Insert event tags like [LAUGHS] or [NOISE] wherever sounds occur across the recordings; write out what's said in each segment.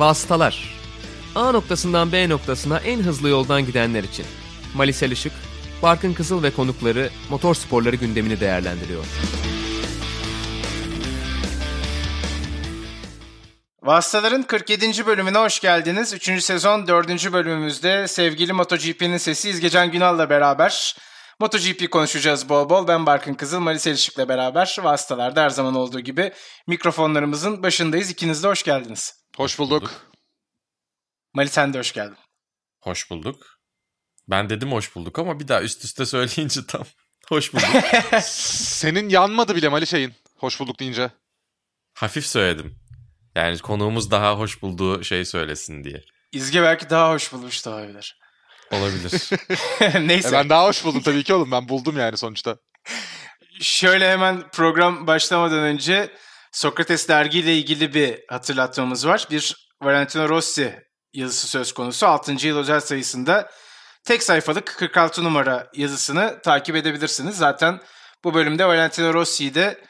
Vasıtalar A noktasından B noktasına en hızlı yoldan gidenler için. Malisel Işık, Barkın Kızıl ve konukları motor sporları gündemini değerlendiriyor. Vastaların 47. bölümüne hoş geldiniz. 3. sezon 4. bölümümüzde sevgili MotoGP'nin sesi İzgecan Günal'la beraber MotoGP konuşacağız bol bol. Ben Barkın Kızıl, Malis Elişik'le beraber Vastalar'da her zaman olduğu gibi mikrofonlarımızın başındayız. İkiniz de hoş geldiniz. Hoş bulduk. Malis sen de hoş geldin. Hoş bulduk. Ben dedim hoş bulduk ama bir daha üst üste [LAUGHS] söyleyince tam hoş bulduk. [LAUGHS] Senin yanmadı bile Mali şeyin. Hoş bulduk deyince. Hafif söyledim. Yani konuğumuz daha hoş bulduğu şey söylesin diye. İzge belki daha hoş bulmuş da olabilir. Olabilir. [LAUGHS] Neyse. E ben daha hoş buldum tabii ki oğlum. Ben buldum yani sonuçta. Şöyle hemen program başlamadan önce Sokrates dergiyle ilgili bir hatırlatmamız var. Bir Valentino Rossi yazısı söz konusu. 6. yıl özel sayısında tek sayfalık 46 numara yazısını takip edebilirsiniz. Zaten bu bölümde Valentino Rossi'yi de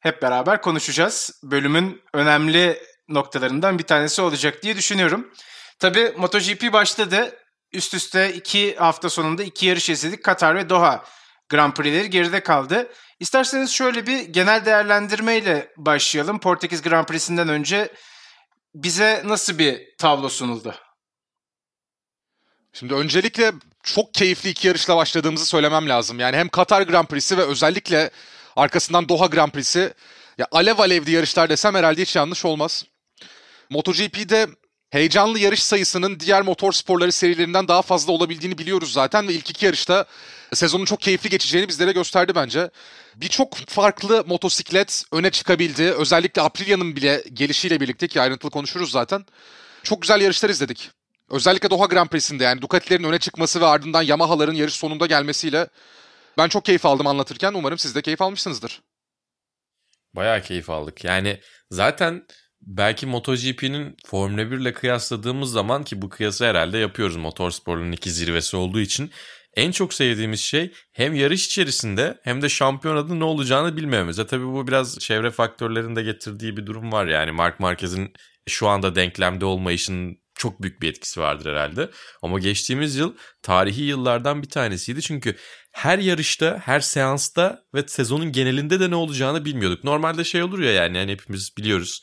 hep beraber konuşacağız. Bölümün önemli noktalarından bir tanesi olacak diye düşünüyorum. Tabii MotoGP başladı. Üst üste iki hafta sonunda iki yarış izledik. Katar ve Doha Grand Prix'leri geride kaldı. İsterseniz şöyle bir genel değerlendirmeyle başlayalım. Portekiz Grand Prix'sinden önce bize nasıl bir tablo sunuldu? Şimdi öncelikle çok keyifli iki yarışla başladığımızı söylemem lazım. Yani hem Katar Grand Prix'si ve özellikle arkasından Doha Grand Prix'si. Ya alev alevli yarışlar desem herhalde hiç yanlış olmaz. MotoGP'de heyecanlı yarış sayısının diğer motor sporları serilerinden daha fazla olabildiğini biliyoruz zaten ve ilk iki yarışta sezonun çok keyifli geçeceğini bizlere gösterdi bence. Birçok farklı motosiklet öne çıkabildi. Özellikle Aprilia'nın bile gelişiyle birlikte ki ayrıntılı konuşuruz zaten. Çok güzel yarışlar izledik. Özellikle Doha Grand Prix'sinde yani Ducati'lerin öne çıkması ve ardından Yamaha'ların yarış sonunda gelmesiyle ben çok keyif aldım anlatırken. Umarım siz de keyif almışsınızdır. Bayağı keyif aldık. Yani zaten belki MotoGP'nin Formula 1 ile kıyasladığımız zaman ki bu kıyası herhalde yapıyoruz motorsporunun iki zirvesi olduğu için en çok sevdiğimiz şey hem yarış içerisinde hem de şampiyonada ne olacağını bilmememiz. E tabii bu biraz çevre faktörlerinde getirdiği bir durum var yani. Mark Marquez'in şu anda denklemde olmayışının çok büyük bir etkisi vardır herhalde. Ama geçtiğimiz yıl tarihi yıllardan bir tanesiydi. Çünkü her yarışta, her seansta ve sezonun genelinde de ne olacağını bilmiyorduk. Normalde şey olur ya yani, yani hepimiz biliyoruz.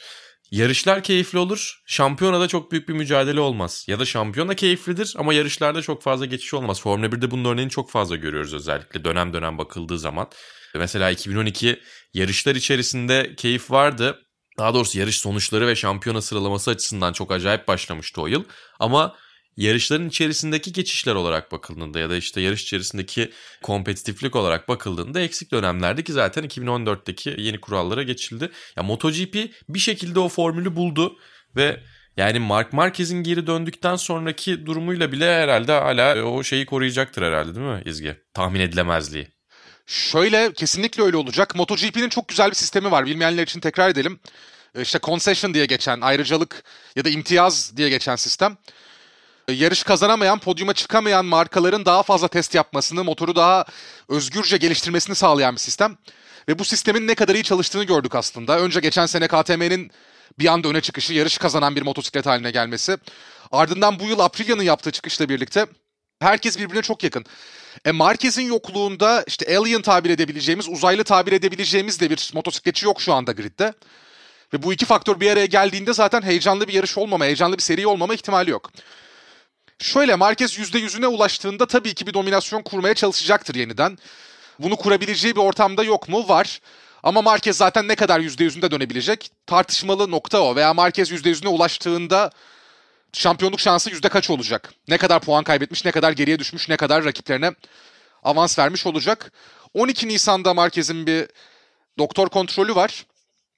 Yarışlar keyifli olur, şampiyonada çok büyük bir mücadele olmaz. Ya da şampiyona keyiflidir ama yarışlarda çok fazla geçiş olmaz. Formula 1'de bunun örneğini çok fazla görüyoruz özellikle dönem dönem bakıldığı zaman. Mesela 2012 yarışlar içerisinde keyif vardı. Daha doğrusu yarış sonuçları ve şampiyona sıralaması açısından çok acayip başlamıştı o yıl. Ama yarışların içerisindeki geçişler olarak bakıldığında ya da işte yarış içerisindeki kompetitiflik olarak bakıldığında eksik dönemlerdi ki zaten 2014'teki yeni kurallara geçildi. Ya MotoGP bir şekilde o formülü buldu ve yani Mark Marquez'in geri döndükten sonraki durumuyla bile herhalde hala o şeyi koruyacaktır herhalde değil mi İzgi? Tahmin edilemezliği. Şöyle kesinlikle öyle olacak. MotoGP'nin çok güzel bir sistemi var. Bilmeyenler için tekrar edelim. İşte concession diye geçen, ayrıcalık ya da imtiyaz diye geçen sistem. Yarış kazanamayan, podyuma çıkamayan markaların daha fazla test yapmasını, motoru daha özgürce geliştirmesini sağlayan bir sistem. Ve bu sistemin ne kadar iyi çalıştığını gördük aslında. Önce geçen sene KTM'nin bir anda öne çıkışı, yarış kazanan bir motosiklet haline gelmesi. Ardından bu yıl Aprilia'nın yaptığı çıkışla birlikte herkes birbirine çok yakın. E Marquez'in yokluğunda işte alien tabir edebileceğimiz, uzaylı tabir edebileceğimiz de bir motosikletçi yok şu anda gridde. Ve bu iki faktör bir araya geldiğinde zaten heyecanlı bir yarış olmama, heyecanlı bir seri olmama ihtimali yok. Şöyle Marquez %100'üne ulaştığında tabii ki bir dominasyon kurmaya çalışacaktır yeniden. Bunu kurabileceği bir ortamda yok mu? Var. Ama Marquez zaten ne kadar %100'ünde dönebilecek? Tartışmalı nokta o. Veya Marquez %100'üne ulaştığında şampiyonluk şansı yüzde kaç olacak? Ne kadar puan kaybetmiş, ne kadar geriye düşmüş, ne kadar rakiplerine avans vermiş olacak? 12 Nisan'da Marquez'in bir doktor kontrolü var.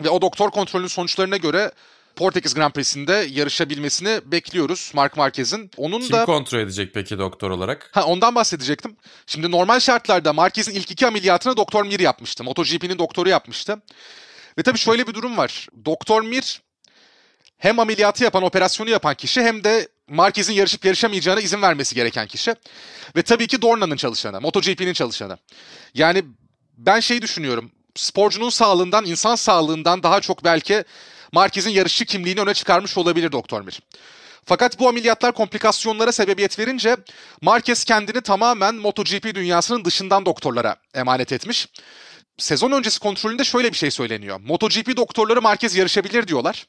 Ve o doktor kontrolünün sonuçlarına göre Portekiz Grand Prix'sinde yarışabilmesini bekliyoruz Mark Marquez'in. Onun Kim da kontrol edecek peki doktor olarak? Ha ondan bahsedecektim. Şimdi normal şartlarda Marquez'in ilk iki ameliyatını Doktor Mir yapmıştı. MotoGP'nin doktoru yapmıştı. Ve tabii şöyle bir durum var. Doktor Mir hem ameliyatı yapan, operasyonu yapan kişi hem de Marquez'in yarışıp yarışamayacağına izin vermesi gereken kişi. Ve tabii ki Dorna'nın çalışanı, MotoGP'nin çalışanı. Yani ben şey düşünüyorum sporcunun sağlığından, insan sağlığından daha çok belki Marquez'in yarışçı kimliğini öne çıkarmış olabilir Doktor Mir. Fakat bu ameliyatlar komplikasyonlara sebebiyet verince Marquez kendini tamamen MotoGP dünyasının dışından doktorlara emanet etmiş. Sezon öncesi kontrolünde şöyle bir şey söyleniyor. MotoGP doktorları Marquez yarışabilir diyorlar.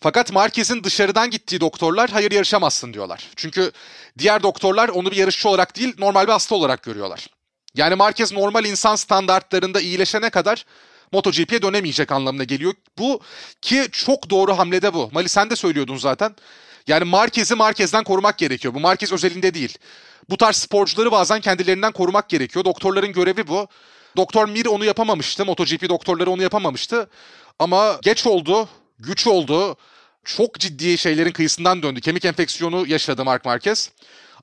Fakat Marquez'in dışarıdan gittiği doktorlar hayır yarışamazsın diyorlar. Çünkü diğer doktorlar onu bir yarışçı olarak değil normal bir hasta olarak görüyorlar. Yani Marquez normal insan standartlarında iyileşene kadar MotoGP'ye dönemeyecek anlamına geliyor. Bu ki çok doğru hamlede bu. Mali sen de söylüyordun zaten. Yani Marquez'i Marquez'den korumak gerekiyor. Bu Marquez özelinde değil. Bu tarz sporcuları bazen kendilerinden korumak gerekiyor. Doktorların görevi bu. Doktor Mir onu yapamamıştı. MotoGP doktorları onu yapamamıştı. Ama geç oldu, güç oldu. Çok ciddi şeylerin kıyısından döndü. Kemik enfeksiyonu yaşadı Mark Marquez.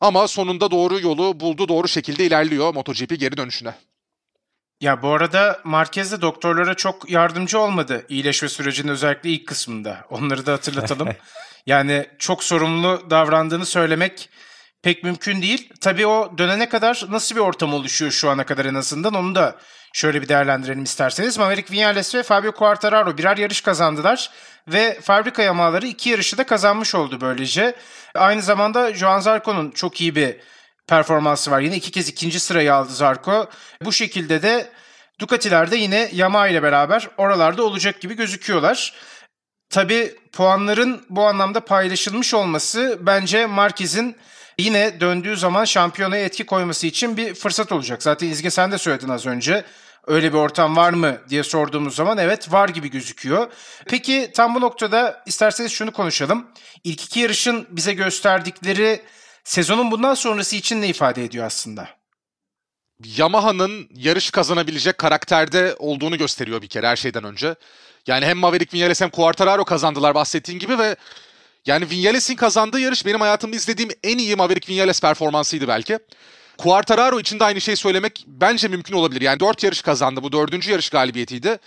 Ama sonunda doğru yolu buldu, doğru şekilde ilerliyor MotoGP geri dönüşüne. Ya bu arada Marquez de doktorlara çok yardımcı olmadı iyileşme sürecinin özellikle ilk kısmında. Onları da hatırlatalım. [LAUGHS] yani çok sorumlu davrandığını söylemek pek mümkün değil. Tabii o dönene kadar nasıl bir ortam oluşuyor şu ana kadar en azından onu da şöyle bir değerlendirelim isterseniz. Maverick Vinales ve Fabio Quartararo birer yarış kazandılar ve fabrika yamaları iki yarışı da kazanmış oldu böylece. Aynı zamanda Joan Zarco'nun çok iyi bir performansı var. Yine iki kez ikinci sırayı aldı Zarco. Bu şekilde de Ducati'ler de yine Yamaha ile beraber oralarda olacak gibi gözüküyorlar. Tabi puanların bu anlamda paylaşılmış olması bence Marquez'in yine döndüğü zaman şampiyonaya etki koyması için bir fırsat olacak. Zaten İzge sen de söyledin az önce. Öyle bir ortam var mı diye sorduğumuz zaman evet var gibi gözüküyor. Peki tam bu noktada isterseniz şunu konuşalım. İlk iki yarışın bize gösterdikleri sezonun bundan sonrası için ne ifade ediyor aslında? Yamaha'nın yarış kazanabilecek karakterde olduğunu gösteriyor bir kere her şeyden önce. Yani hem Maverick Vinales hem Quartararo kazandılar bahsettiğin gibi ve yani Vinales'in kazandığı yarış benim hayatımda izlediğim en iyi Maverick Vinales performansıydı belki. Quartararo için de aynı şeyi söylemek bence mümkün olabilir. Yani 4 yarış kazandı. Bu dördüncü yarış galibiyetiydi.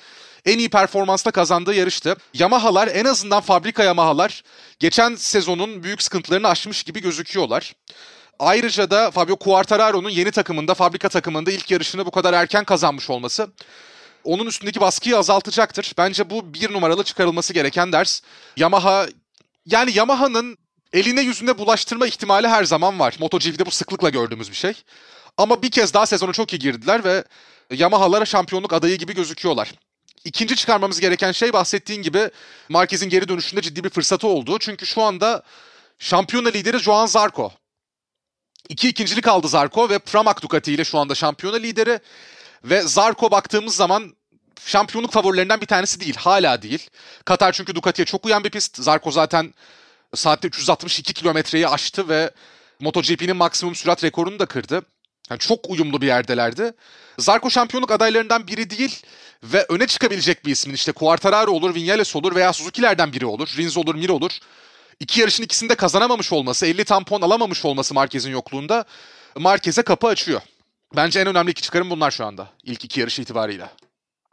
En iyi performansla kazandığı yarıştı. Yamaha'lar en azından fabrika Yamaha'lar geçen sezonun büyük sıkıntılarını aşmış gibi gözüküyorlar. Ayrıca da Fabio Quartararo'nun yeni takımında, fabrika takımında ilk yarışını bu kadar erken kazanmış olması onun üstündeki baskıyı azaltacaktır. Bence bu bir numaralı çıkarılması gereken ders. Yamaha yani Yamaha'nın eline yüzüne bulaştırma ihtimali her zaman var. MotoGP'de bu sıklıkla gördüğümüz bir şey. Ama bir kez daha sezonu çok iyi girdiler ve Yamaha'lara şampiyonluk adayı gibi gözüküyorlar. İkinci çıkarmamız gereken şey bahsettiğin gibi Marquez'in geri dönüşünde ciddi bir fırsatı oldu. Çünkü şu anda şampiyona lideri Joan Zarco. İki ikincilik aldı Zarco ve Pramac Ducati ile şu anda şampiyona lideri. Ve Zarco baktığımız zaman şampiyonluk favorilerinden bir tanesi değil. Hala değil. Katar çünkü Ducati'ye çok uyan bir pist. Zarco zaten saatte 362 kilometreyi aştı ve MotoGP'nin maksimum sürat rekorunu da kırdı. Yani çok uyumlu bir yerdelerdi. Zarco şampiyonluk adaylarından biri değil ve öne çıkabilecek bir ismin işte Quartararo olur, Vinales olur veya Suzuki'lerden biri olur, Rins olur, Mir olur. İki yarışın ikisinde kazanamamış olması, 50 tampon alamamış olması Marquez'in yokluğunda Marquez'e kapı açıyor. Bence en önemli iki çıkarım bunlar şu anda. ilk iki yarış itibariyle.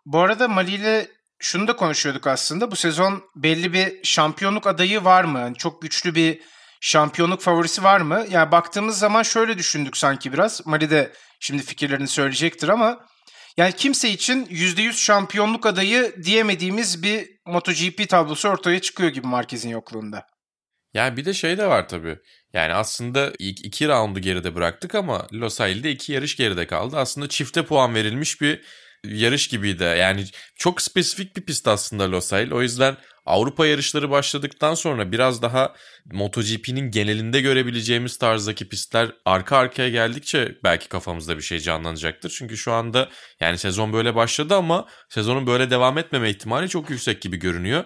Bu arada Mali ile şunu da konuşuyorduk aslında. Bu sezon belli bir şampiyonluk adayı var mı? Yani çok güçlü bir şampiyonluk favorisi var mı? Yani baktığımız zaman şöyle düşündük sanki biraz. Mali de şimdi fikirlerini söyleyecektir ama yani kimse için %100 şampiyonluk adayı diyemediğimiz bir MotoGP tablosu ortaya çıkıyor gibi Marquez'in yokluğunda. Yani bir de şey de var tabii. Yani aslında ilk iki roundu geride bıraktık ama Losail'de iki yarış geride kaldı. Aslında çifte puan verilmiş bir yarış gibiydi. Yani çok spesifik bir pist aslında Losail. O yüzden Avrupa yarışları başladıktan sonra biraz daha MotoGP'nin genelinde görebileceğimiz tarzdaki pistler arka arkaya geldikçe belki kafamızda bir şey canlanacaktır. Çünkü şu anda yani sezon böyle başladı ama sezonun böyle devam etmeme ihtimali çok yüksek gibi görünüyor.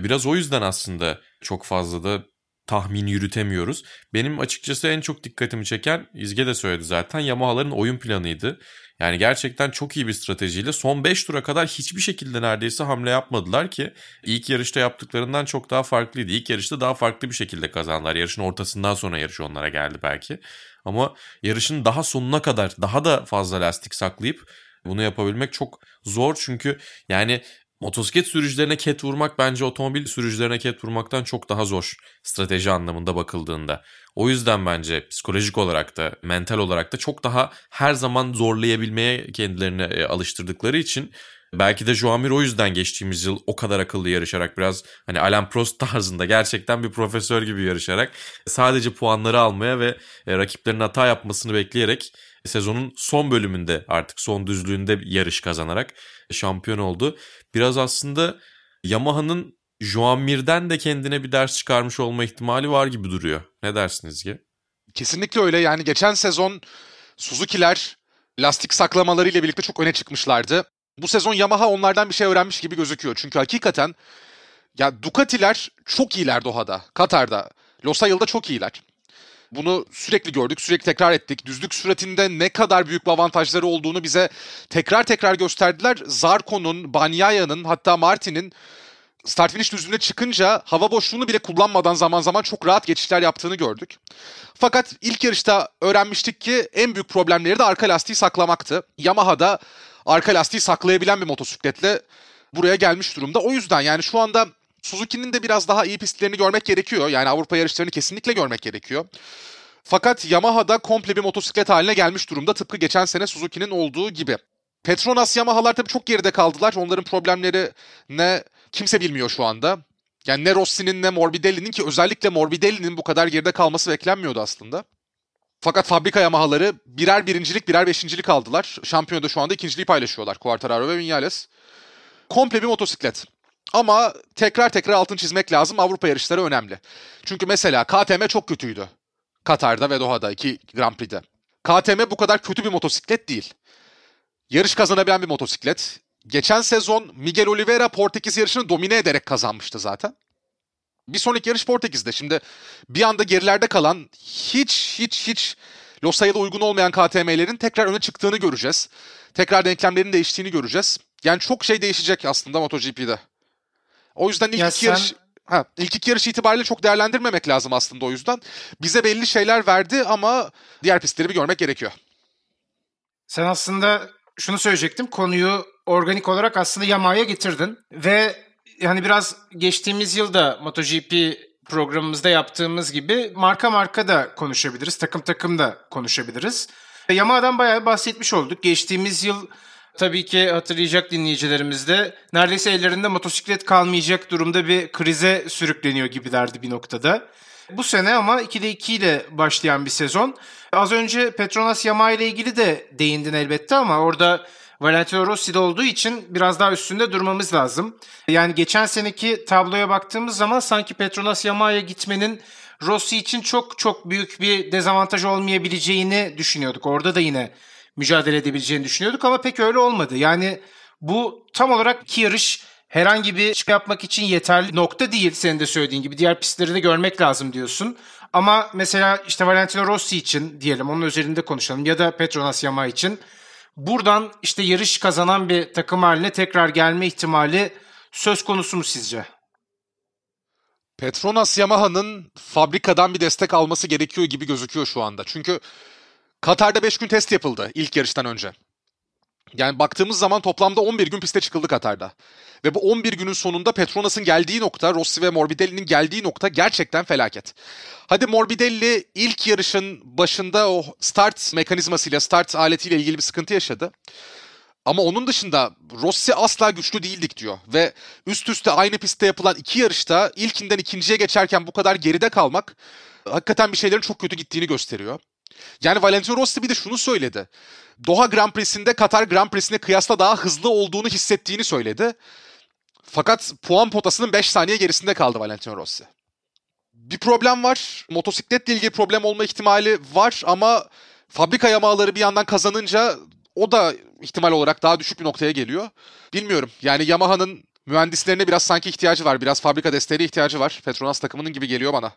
Biraz o yüzden aslında çok fazla da tahmin yürütemiyoruz. Benim açıkçası en çok dikkatimi çeken İzge de söyledi zaten Yamaha'ların oyun planıydı. Yani gerçekten çok iyi bir stratejiyle son 5 tura kadar hiçbir şekilde neredeyse hamle yapmadılar ki ilk yarışta yaptıklarından çok daha farklıydı. İlk yarışta daha farklı bir şekilde kazandılar. Yarışın ortasından sonra yarış onlara geldi belki. Ama yarışın daha sonuna kadar daha da fazla lastik saklayıp bunu yapabilmek çok zor çünkü yani Motosiklet sürücülerine ket vurmak bence otomobil sürücülerine ket vurmaktan çok daha zor strateji anlamında bakıldığında. O yüzden bence psikolojik olarak da mental olarak da çok daha her zaman zorlayabilmeye kendilerini e, alıştırdıkları için Belki de Joan Mir o yüzden geçtiğimiz yıl o kadar akıllı yarışarak biraz hani Alain Prost tarzında gerçekten bir profesör gibi yarışarak sadece puanları almaya ve e, rakiplerin hata yapmasını bekleyerek sezonun son bölümünde artık son düzlüğünde yarış kazanarak şampiyon oldu. Biraz aslında Yamaha'nın Joan Mir'den de kendine bir ders çıkarmış olma ihtimali var gibi duruyor. Ne dersiniz ki? Kesinlikle öyle. Yani geçen sezon Suzuki'ler lastik saklamaları ile birlikte çok öne çıkmışlardı. Bu sezon Yamaha onlardan bir şey öğrenmiş gibi gözüküyor. Çünkü hakikaten ya Ducati'ler çok iyiler Doha'da, Katar'da, Losail'da çok iyiler. Bunu sürekli gördük, sürekli tekrar ettik. Düzlük süratinde ne kadar büyük bir avantajları olduğunu bize tekrar tekrar gösterdiler. Zarco'nun, Banyaya'nın hatta Martin'in start finish düzlüğüne çıkınca hava boşluğunu bile kullanmadan zaman zaman çok rahat geçişler yaptığını gördük. Fakat ilk yarışta öğrenmiştik ki en büyük problemleri de arka lastiği saklamaktı. Yamaha'da arka lastiği saklayabilen bir motosikletle buraya gelmiş durumda. O yüzden yani şu anda Suzuki'nin de biraz daha iyi pistlerini görmek gerekiyor. Yani Avrupa yarışlarını kesinlikle görmek gerekiyor. Fakat Yamaha'da komple bir motosiklet haline gelmiş durumda tıpkı geçen sene Suzuki'nin olduğu gibi. Petronas Yamaha'lar tabii çok geride kaldılar. Onların problemleri ne kimse bilmiyor şu anda. Yani ne Rossi'nin ne Morbidelli'nin ki özellikle Morbidelli'nin bu kadar geride kalması beklenmiyordu aslında. Fakat fabrika Yamaha'ları birer birincilik birer beşincilik aldılar. Şampiyonada şu anda ikinciliği paylaşıyorlar. Quartararo ve Vinales. Komple bir motosiklet. Ama tekrar tekrar altın çizmek lazım. Avrupa yarışları önemli. Çünkü mesela KTM çok kötüydü. Katar'da ve Doha'da iki Grand Prix'de. KTM bu kadar kötü bir motosiklet değil. Yarış kazanabilen bir motosiklet. Geçen sezon Miguel Oliveira Portekiz yarışını domine ederek kazanmıştı zaten. Bir sonraki yarış Portekiz'de. Şimdi bir anda gerilerde kalan hiç hiç hiç Losa'ya uygun olmayan KTM'lerin tekrar öne çıktığını göreceğiz. Tekrar denklemlerin değiştiğini göreceğiz. Yani çok şey değişecek aslında MotoGP'de. O yüzden ilk Ya iki sen- yarış ha, ilk iki yarış itibariyle çok değerlendirmemek lazım aslında o yüzden. Bize belli şeyler verdi ama diğer pistleri bir görmek gerekiyor. Sen aslında şunu söyleyecektim. Konuyu organik olarak aslında Yamaha'ya getirdin. Ve hani biraz geçtiğimiz yılda MotoGP programımızda yaptığımız gibi marka marka da konuşabiliriz. Takım takım da konuşabiliriz. Yamaha'dan bayağı bahsetmiş olduk. Geçtiğimiz yıl tabii ki hatırlayacak dinleyicilerimiz de neredeyse ellerinde motosiklet kalmayacak durumda bir krize sürükleniyor gibilerdi bir noktada. Bu sene ama 2'de 2 ile başlayan bir sezon. Az önce Petronas Yamaha ile ilgili de değindin elbette ama orada Valentino Rossi'de olduğu için biraz daha üstünde durmamız lazım. Yani geçen seneki tabloya baktığımız zaman sanki Petronas Yamaha'ya gitmenin Rossi için çok çok büyük bir dezavantaj olmayabileceğini düşünüyorduk. Orada da yine mücadele edebileceğini düşünüyorduk ama pek öyle olmadı. Yani bu tam olarak iki yarış herhangi bir çıkı yapmak için yeterli nokta değil senin de söylediğin gibi. Diğer pistleri de görmek lazım diyorsun. Ama mesela işte Valentino Rossi için diyelim onun üzerinde konuşalım ya da Petronas Yamaha için buradan işte yarış kazanan bir takım haline tekrar gelme ihtimali söz konusu mu sizce? Petronas Yamaha'nın fabrikadan bir destek alması gerekiyor gibi gözüküyor şu anda. Çünkü Katar'da 5 gün test yapıldı ilk yarıştan önce. Yani baktığımız zaman toplamda 11 gün piste çıkıldı Katar'da. Ve bu 11 günün sonunda Petronas'ın geldiği nokta, Rossi ve Morbidelli'nin geldiği nokta gerçekten felaket. Hadi Morbidelli ilk yarışın başında o start mekanizmasıyla, start aletiyle ilgili bir sıkıntı yaşadı. Ama onun dışında Rossi asla güçlü değildik diyor. Ve üst üste aynı pistte yapılan iki yarışta ilkinden ikinciye geçerken bu kadar geride kalmak hakikaten bir şeylerin çok kötü gittiğini gösteriyor. Yani Valentino Rossi bir de şunu söyledi. Doha Grand Prix'sinde Katar Grand Prix'sine kıyasla daha hızlı olduğunu hissettiğini söyledi. Fakat puan potasının 5 saniye gerisinde kaldı Valentino Rossi. Bir problem var. Motosikletle ilgili problem olma ihtimali var ama fabrika yamaları bir yandan kazanınca o da ihtimal olarak daha düşük bir noktaya geliyor. Bilmiyorum. Yani Yamaha'nın mühendislerine biraz sanki ihtiyacı var. Biraz fabrika desteğine ihtiyacı var. Petronas takımının gibi geliyor bana.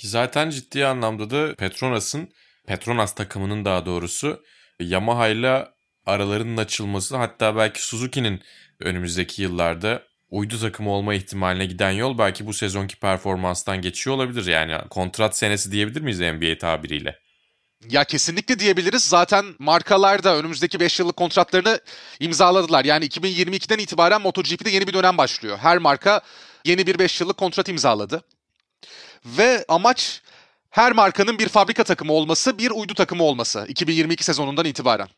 Ki zaten ciddi anlamda da Petronas'ın, Petronas takımının daha doğrusu Yamaha ile aralarının açılması hatta belki Suzuki'nin önümüzdeki yıllarda uydu takımı olma ihtimaline giden yol belki bu sezonki performanstan geçiyor olabilir. Yani kontrat senesi diyebilir miyiz NBA tabiriyle? Ya kesinlikle diyebiliriz. Zaten markalar da önümüzdeki 5 yıllık kontratlarını imzaladılar. Yani 2022'den itibaren MotoGP'de yeni bir dönem başlıyor. Her marka yeni bir 5 yıllık kontrat imzaladı. Ve amaç her markanın bir fabrika takımı olması, bir uydu takımı olması 2022 sezonundan itibaren.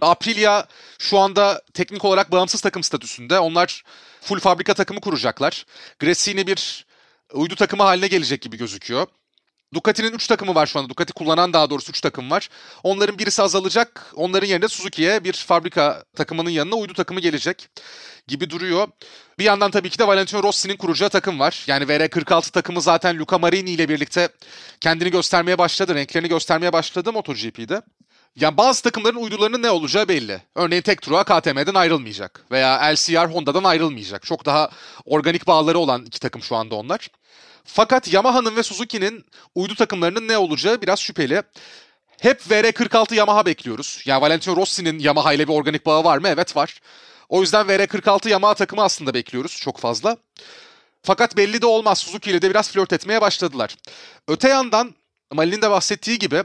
Aprilia şu anda teknik olarak bağımsız takım statüsünde. Onlar full fabrika takımı kuracaklar. Gresini bir uydu takımı haline gelecek gibi gözüküyor. Ducati'nin 3 takımı var şu anda. Ducati kullanan daha doğrusu 3 takım var. Onların birisi azalacak. Onların yerine Suzuki'ye bir fabrika takımının yanına uydu takımı gelecek gibi duruyor. Bir yandan tabii ki de Valentino Rossi'nin kuracağı takım var. Yani VR46 takımı zaten Luca Marini ile birlikte kendini göstermeye başladı. Renklerini göstermeye başladı MotoGP'de. Yani bazı takımların uydularının ne olacağı belli. Örneğin Tektura KTM'den ayrılmayacak. Veya LCR Honda'dan ayrılmayacak. Çok daha organik bağları olan iki takım şu anda onlar. Fakat Yamaha'nın ve Suzuki'nin uydu takımlarının ne olacağı biraz şüpheli. Hep VR46 Yamaha bekliyoruz. Yani Valentino Rossi'nin Yamaha ile bir organik bağı var mı? Evet var. O yüzden VR46 Yamaha takımı aslında bekliyoruz çok fazla. Fakat belli de olmaz. Suzuki ile de biraz flört etmeye başladılar. Öte yandan Malin'in de bahsettiği gibi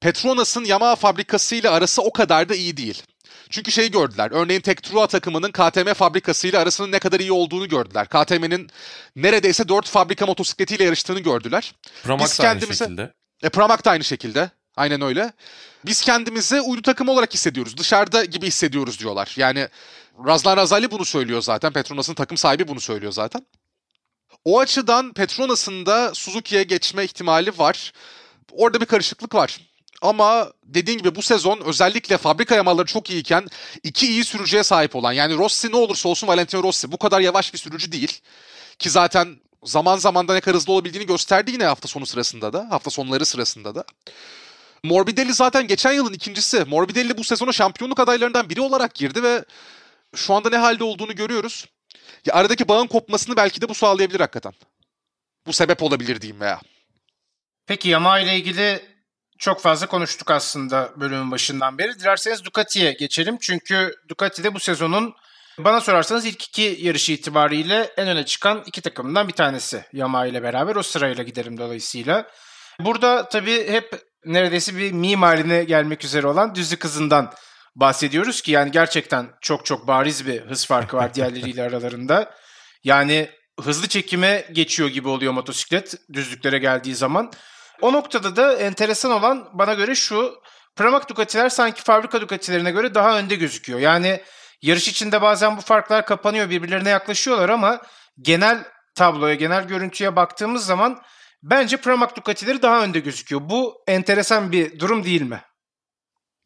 Petronas'ın Yamaha fabrikasıyla arası o kadar da iyi değil. Çünkü şeyi gördüler. Örneğin Tektrua takımının KTM fabrikasıyla arasının ne kadar iyi olduğunu gördüler. KTM'nin neredeyse 4 fabrika motosikletiyle yarıştığını gördüler. Pramac Biz da aynı kendimize- şekilde. E Pramac da aynı şekilde. Aynen öyle. Biz kendimizi uydu takımı olarak hissediyoruz. Dışarıda gibi hissediyoruz diyorlar. Yani Razlan Razali bunu söylüyor zaten. Petronas'ın takım sahibi bunu söylüyor zaten. O açıdan Petronas'ın da Suzuki'ye geçme ihtimali var. Orada bir karışıklık var. Ama dediğin gibi bu sezon özellikle fabrika yamaları çok iyiyken iki iyi sürücüye sahip olan yani Rossi ne olursa olsun Valentino Rossi bu kadar yavaş bir sürücü değil. Ki zaten zaman zaman da ne kadar hızlı olabildiğini gösterdi yine hafta sonu sırasında da. Hafta sonları sırasında da. Morbidelli zaten geçen yılın ikincisi. Morbidelli bu sezona şampiyonluk adaylarından biri olarak girdi ve şu anda ne halde olduğunu görüyoruz. Ya aradaki bağın kopmasını belki de bu sağlayabilir hakikaten. Bu sebep olabilir diyeyim veya. Peki Yamaha ile ilgili çok fazla konuştuk aslında bölümün başından beri. Dilerseniz Ducati'ye geçelim. Çünkü Ducati de bu sezonun bana sorarsanız ilk iki yarışı itibariyle en öne çıkan iki takımdan bir tanesi Yamaha ile beraber. O sırayla giderim dolayısıyla. Burada tabii hep neredeyse bir meme haline gelmek üzere olan düzlük hızından bahsediyoruz ki yani gerçekten çok çok bariz bir hız farkı var diğerleriyle aralarında. Yani hızlı çekime geçiyor gibi oluyor motosiklet düzlüklere geldiği zaman. O noktada da enteresan olan bana göre şu. Pramac Ducati'ler sanki fabrika Ducati'lerine göre daha önde gözüküyor. Yani yarış içinde bazen bu farklar kapanıyor, birbirlerine yaklaşıyorlar ama genel tabloya, genel görüntüye baktığımız zaman bence Pramac Ducati'leri daha önde gözüküyor. Bu enteresan bir durum değil mi?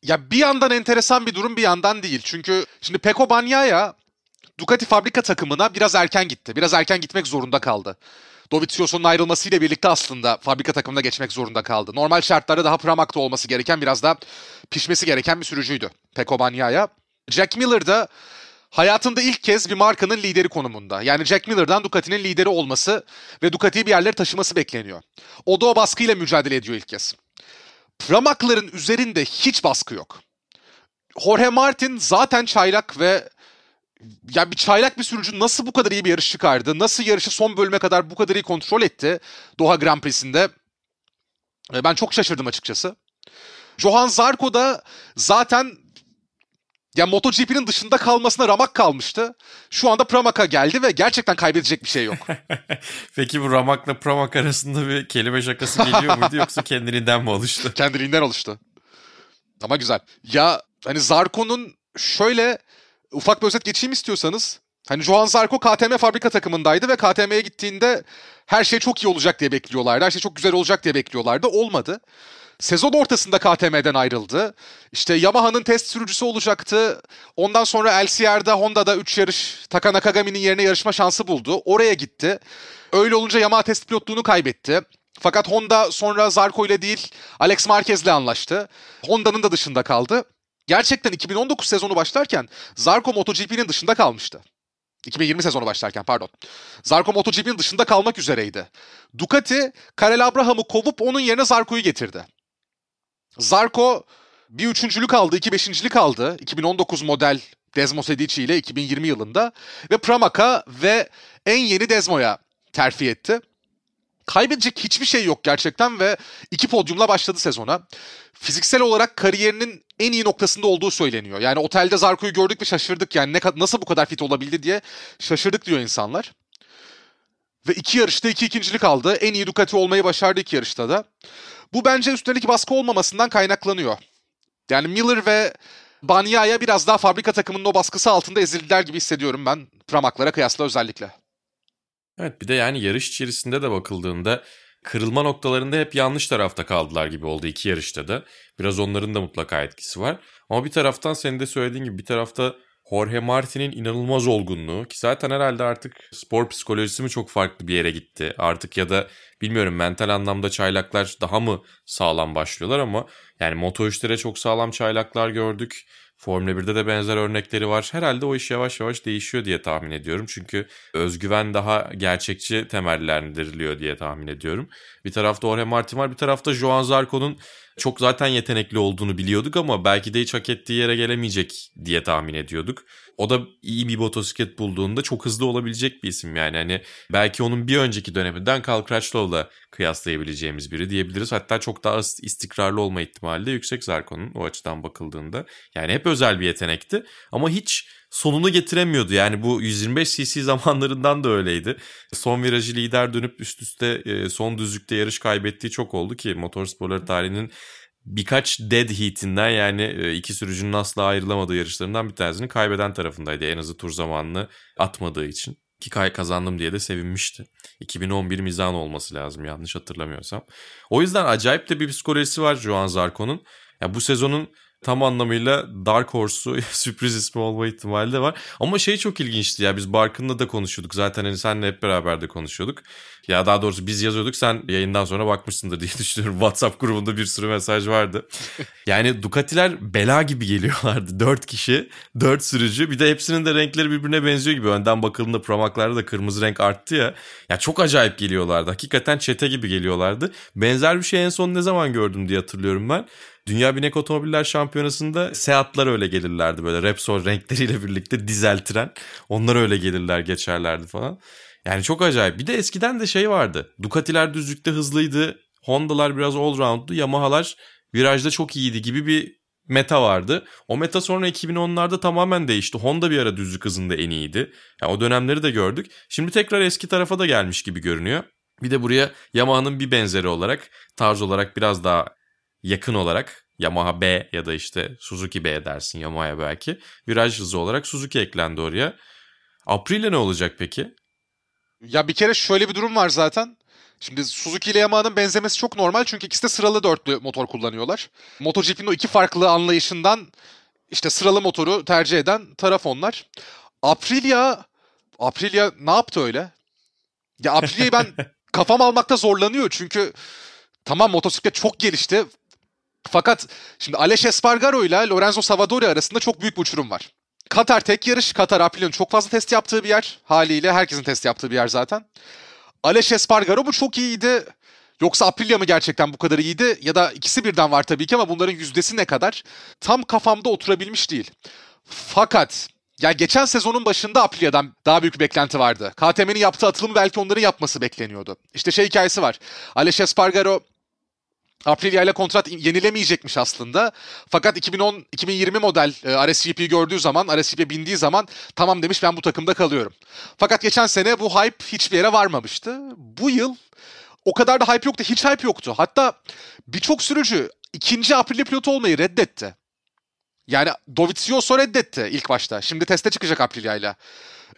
Ya bir yandan enteresan bir durum bir yandan değil. Çünkü şimdi Peko Bagnaia Ducati fabrika takımına biraz erken gitti. Biraz erken gitmek zorunda kaldı. Dovizioso'nun ayrılmasıyla birlikte aslında fabrika takımına geçmek zorunda kaldı. Normal şartlarda daha Pramac'ta olması gereken biraz daha pişmesi gereken bir sürücüydü Peko Bagnaia. Jack Miller da hayatında ilk kez bir markanın lideri konumunda. Yani Jack Miller'dan Ducati'nin lideri olması ve Ducati'yi bir yerlere taşıması bekleniyor. O da o baskıyla mücadele ediyor ilk kez. Pramakların üzerinde hiç baskı yok. Jorge Martin zaten çaylak ve ya bir çaylak bir sürücü nasıl bu kadar iyi bir yarış çıkardı? Nasıl yarışı son bölüme kadar bu kadar iyi kontrol etti Doha Grand Prix'sinde? E, Ben çok şaşırdım açıkçası. Johan Zarco da zaten ya MotoGP'nin dışında kalmasına ramak kalmıştı. Şu anda Pramac'a geldi ve gerçekten kaybedecek bir şey yok. [LAUGHS] Peki bu Ramak'la Pramak arasında bir kelime şakası geliyor muydu yoksa kendiliğinden mi oluştu? [LAUGHS] Kendiliğinden oluştu. Ama güzel. Ya hani Zarco'nun şöyle ufak bir özet geçeyim istiyorsanız. Hani Johan Zarco KTM fabrika takımındaydı ve KTM'ye gittiğinde her şey çok iyi olacak diye bekliyorlardı. Her şey çok güzel olacak diye bekliyorlardı. Olmadı. Sezon ortasında KTM'den ayrıldı. İşte Yamaha'nın test sürücüsü olacaktı. Ondan sonra LCR'da Honda'da 3 yarış Taka Nakagami'nin yerine yarışma şansı buldu. Oraya gitti. Öyle olunca Yamaha test pilotluğunu kaybetti. Fakat Honda sonra Zarco ile değil Alex Marquez'le anlaştı. Honda'nın da dışında kaldı. Gerçekten 2019 sezonu başlarken Zarco MotoGP'nin dışında kalmıştı. 2020 sezonu başlarken pardon. Zarco MotoGP'nin dışında kalmak üzereydi. Ducati, Karel Abraham'ı kovup onun yerine Zarco'yu getirdi. Zarco bir üçüncülük aldı, iki beşincilik aldı. 2019 model Desmo Sedici ile 2020 yılında. Ve Pramac'a ve en yeni Desmo'ya terfi etti. Kaybedecek hiçbir şey yok gerçekten ve iki podyumla başladı sezona. Fiziksel olarak kariyerinin en iyi noktasında olduğu söyleniyor. Yani otelde Zarco'yu gördük ve şaşırdık yani ne, nasıl bu kadar fit olabildi diye şaşırdık diyor insanlar. Ve iki yarışta iki ikincilik aldı. En iyi Ducati olmayı başardı iki yarışta da. Bu bence üstlerindeki baskı olmamasından kaynaklanıyor. Yani Miller ve Banya'ya biraz daha fabrika takımının o baskısı altında ezildiler gibi hissediyorum ben Pramaklara kıyasla özellikle. Evet bir de yani yarış içerisinde de bakıldığında kırılma noktalarında hep yanlış tarafta kaldılar gibi oldu iki yarışta da. Biraz onların da mutlaka etkisi var. Ama bir taraftan senin de söylediğin gibi bir tarafta Jorge Martin'in inanılmaz olgunluğu ki zaten herhalde artık spor psikolojisi mi çok farklı bir yere gitti artık ya da bilmiyorum mental anlamda çaylaklar daha mı sağlam başlıyorlar ama yani Moto3'lere çok sağlam çaylaklar gördük. Formula 1'de de benzer örnekleri var. Herhalde o iş yavaş yavaş değişiyor diye tahmin ediyorum. Çünkü özgüven daha gerçekçi temellendiriliyor diye tahmin ediyorum. Bir tarafta Jorge Martin var bir tarafta Joan Zarco'nun çok zaten yetenekli olduğunu biliyorduk ama belki de hiç hak ettiği yere gelemeyecek diye tahmin ediyorduk. O da iyi bir motosiklet bulduğunda çok hızlı olabilecek bir isim yani. Hani belki onun bir önceki döneminden Carl Crutchlow'la kıyaslayabileceğimiz biri diyebiliriz. Hatta çok daha istikrarlı olma ihtimali de yüksek Zarko'nun o açıdan bakıldığında. Yani hep özel bir yetenekti ama hiç sonunu getiremiyordu. Yani bu 125 cc zamanlarından da öyleydi. Son virajı lider dönüp üst üste e, son düzlükte yarış kaybettiği çok oldu ki motorsporları tarihinin birkaç dead heat'inden yani e, iki sürücünün asla ayrılamadığı yarışlarından bir tanesini kaybeden tarafındaydı. En azı tur zamanını atmadığı için. Ki kay kazandım diye de sevinmişti. 2011 Mizan olması lazım yanlış hatırlamıyorsam. O yüzden acayip de bir psikolojisi var Joan Zarco'nun. Ya bu sezonun tam anlamıyla Dark Horse'u [LAUGHS] sürpriz ismi olma ihtimali de var. Ama şey çok ilginçti ya biz Barkın'la da konuşuyorduk. Zaten hani senle hep beraber de konuşuyorduk. Ya daha doğrusu biz yazıyorduk sen yayından sonra bakmışsındır diye [LAUGHS] düşünüyorum. WhatsApp grubunda bir sürü mesaj vardı. [LAUGHS] Yani Ducati'ler bela gibi geliyorlardı. Dört kişi, dört sürücü. Bir de hepsinin de renkleri birbirine benziyor gibi. Önden bakıldığında Pramax'larda da kırmızı renk arttı ya. Ya çok acayip geliyorlardı. Hakikaten çete gibi geliyorlardı. Benzer bir şey en son ne zaman gördüm diye hatırlıyorum ben. Dünya Binek Otomobiller Şampiyonası'nda Seat'lar öyle gelirlerdi böyle Repsol renkleriyle birlikte dizel tren. Onlar öyle gelirler geçerlerdi falan. Yani çok acayip. Bir de eskiden de şey vardı. Ducati'ler düzlükte hızlıydı. Honda'lar biraz all round'du. Yamaha'lar virajda çok iyiydi gibi bir meta vardı. O meta sonra 2010'larda tamamen değişti. Honda bir ara düzlük hızında en iyiydi. Yani o dönemleri de gördük. Şimdi tekrar eski tarafa da gelmiş gibi görünüyor. Bir de buraya Yamaha'nın bir benzeri olarak, tarz olarak biraz daha yakın olarak Yamaha B ya da işte Suzuki B dersin Yamaha'ya belki. Viraj hızı olarak Suzuki eklendi oraya. Aprilia ne olacak peki? Ya bir kere şöyle bir durum var zaten. Şimdi Suzuki ile Yamaha'nın benzemesi çok normal çünkü ikisi de sıralı dörtlü motor kullanıyorlar. MotoGP'nin o iki farklı anlayışından işte sıralı motoru tercih eden taraf onlar. Aprilia, Aprilia ne yaptı öyle? Ya Aprilia'yı ben [LAUGHS] kafam almakta zorlanıyor çünkü tamam motosiklet çok gelişti. Fakat şimdi Alex Espargaro ile Lorenzo Savadori arasında çok büyük bir uçurum var. Katar tek yarış. Katar Aprilia'nın çok fazla test yaptığı bir yer. Haliyle herkesin test yaptığı bir yer zaten. Alex Espargaro mu çok iyiydi? Yoksa Aprilia mı gerçekten bu kadar iyiydi? Ya da ikisi birden var tabii ki ama bunların yüzdesi ne kadar? Tam kafamda oturabilmiş değil. Fakat ya geçen sezonun başında Aprilia'dan daha büyük bir beklenti vardı. KTM'nin yaptığı atılımı belki onların yapması bekleniyordu. İşte şey hikayesi var. Alex Espargaro Aprilia ile kontrat yenilemeyecekmiş aslında. Fakat 2010-2020 model e, RSGP'yi gördüğü zaman, RSGP'ye bindiği zaman tamam demiş ben bu takımda kalıyorum. Fakat geçen sene bu hype hiçbir yere varmamıştı. Bu yıl o kadar da hype yoktu. Hiç hype yoktu. Hatta birçok sürücü ikinci Aprilia pilotu olmayı reddetti. Yani Dovizioso reddetti ilk başta. Şimdi teste çıkacak Aprilia ile.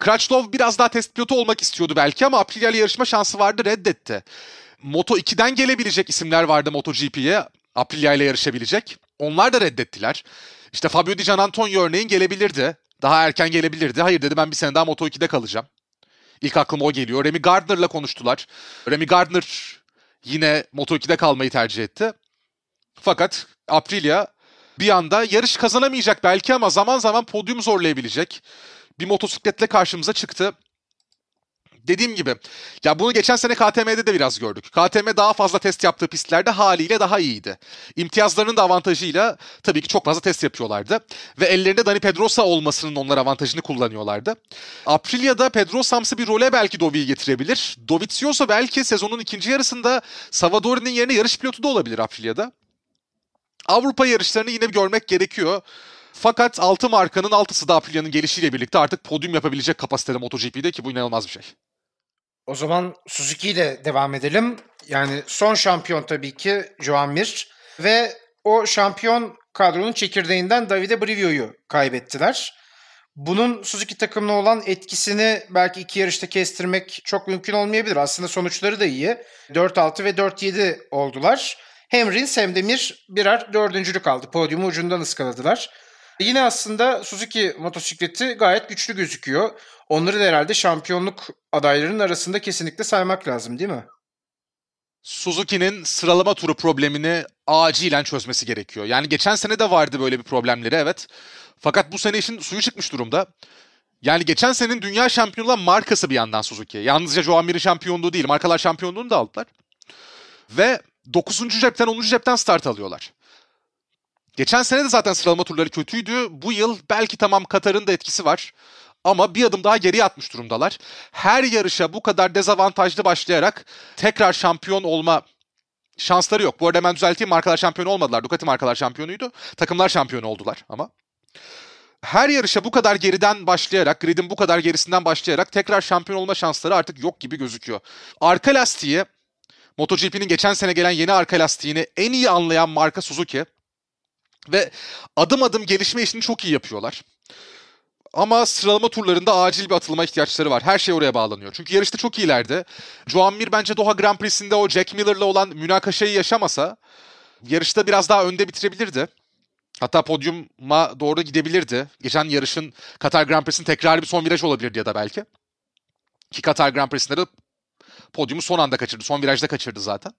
Crutchlow biraz daha test pilotu olmak istiyordu belki ama Aprilia ile yarışma şansı vardı reddetti. Moto 2'den gelebilecek isimler vardı MotoGP'ye. Aprilia ile yarışabilecek. Onlar da reddettiler. İşte Fabio Di Gianantonio örneğin gelebilirdi. Daha erken gelebilirdi. Hayır dedi ben bir sene daha Moto 2'de kalacağım. İlk aklıma o geliyor. Remy Gardner'la konuştular. Remy Gardner yine Moto 2'de kalmayı tercih etti. Fakat Aprilia bir anda yarış kazanamayacak belki ama zaman zaman podyum zorlayabilecek bir motosikletle karşımıza çıktı dediğim gibi ya bunu geçen sene KTM'de de biraz gördük. KTM daha fazla test yaptığı pistlerde haliyle daha iyiydi. İmtiyazlarının da avantajıyla tabii ki çok fazla test yapıyorlardı. Ve ellerinde Dani Pedrosa olmasının onlar avantajını kullanıyorlardı. Aprilia'da Pedrosa'msı bir role belki Dovi'yi getirebilir. Dovizioso belki sezonun ikinci yarısında Savadori'nin yerine yarış pilotu da olabilir Aprilia'da. Avrupa yarışlarını yine görmek gerekiyor. Fakat 6 markanın 6'sı da Aprilia'nın gelişiyle birlikte artık podyum yapabilecek kapasitede MotoGP'de ki bu inanılmaz bir şey. O zaman Suzuki ile devam edelim. Yani son şampiyon tabii ki Joan Mir ve o şampiyon kadronun çekirdeğinden Davide Brivio'yu kaybettiler. Bunun Suzuki takımına olan etkisini belki iki yarışta kestirmek çok mümkün olmayabilir. Aslında sonuçları da iyi. 4-6 ve 4-7 oldular. Hem Rins hem de Mir birer dördüncülük aldı. Podyumu ucundan ıskaladılar. Yine aslında Suzuki motosikleti gayet güçlü gözüküyor. Onları da herhalde şampiyonluk adaylarının arasında kesinlikle saymak lazım değil mi? Suzuki'nin sıralama turu problemini acilen çözmesi gerekiyor. Yani geçen sene de vardı böyle bir problemleri evet. Fakat bu sene işin suyu çıkmış durumda. Yani geçen senenin dünya şampiyonluğu markası bir yandan Suzuki. Yalnızca Joan Mir'in şampiyonluğu değil, markalar şampiyonluğunu da aldılar. Ve 9. cepten 10. cepten start alıyorlar. Geçen sene de zaten sıralama turları kötüydü. Bu yıl belki tamam Katar'ın da etkisi var. Ama bir adım daha geriye atmış durumdalar. Her yarışa bu kadar dezavantajlı başlayarak tekrar şampiyon olma şansları yok. Bu arada hemen düzelteyim markalar şampiyon olmadılar. Ducati markalar şampiyonuydu. Takımlar şampiyon oldular ama. Her yarışa bu kadar geriden başlayarak, gridin bu kadar gerisinden başlayarak tekrar şampiyon olma şansları artık yok gibi gözüküyor. Arka lastiği, MotoGP'nin geçen sene gelen yeni arka lastiğini en iyi anlayan marka Suzuki. Ve adım adım gelişme işini çok iyi yapıyorlar. Ama sıralama turlarında acil bir atılma ihtiyaçları var. Her şey oraya bağlanıyor. Çünkü yarışta çok iyilerdi. Joan Mir bence Doha Grand Prix'sinde o Jack Miller'la olan münakaşayı yaşamasa yarışta biraz daha önde bitirebilirdi. Hatta podyuma doğru gidebilirdi. Geçen yarışın Katar Grand Prix'sinin tekrar bir son viraj olabilirdi ya da belki. Ki Katar Grand Prix'sinde de podyumu son anda kaçırdı. Son virajda kaçırdı zaten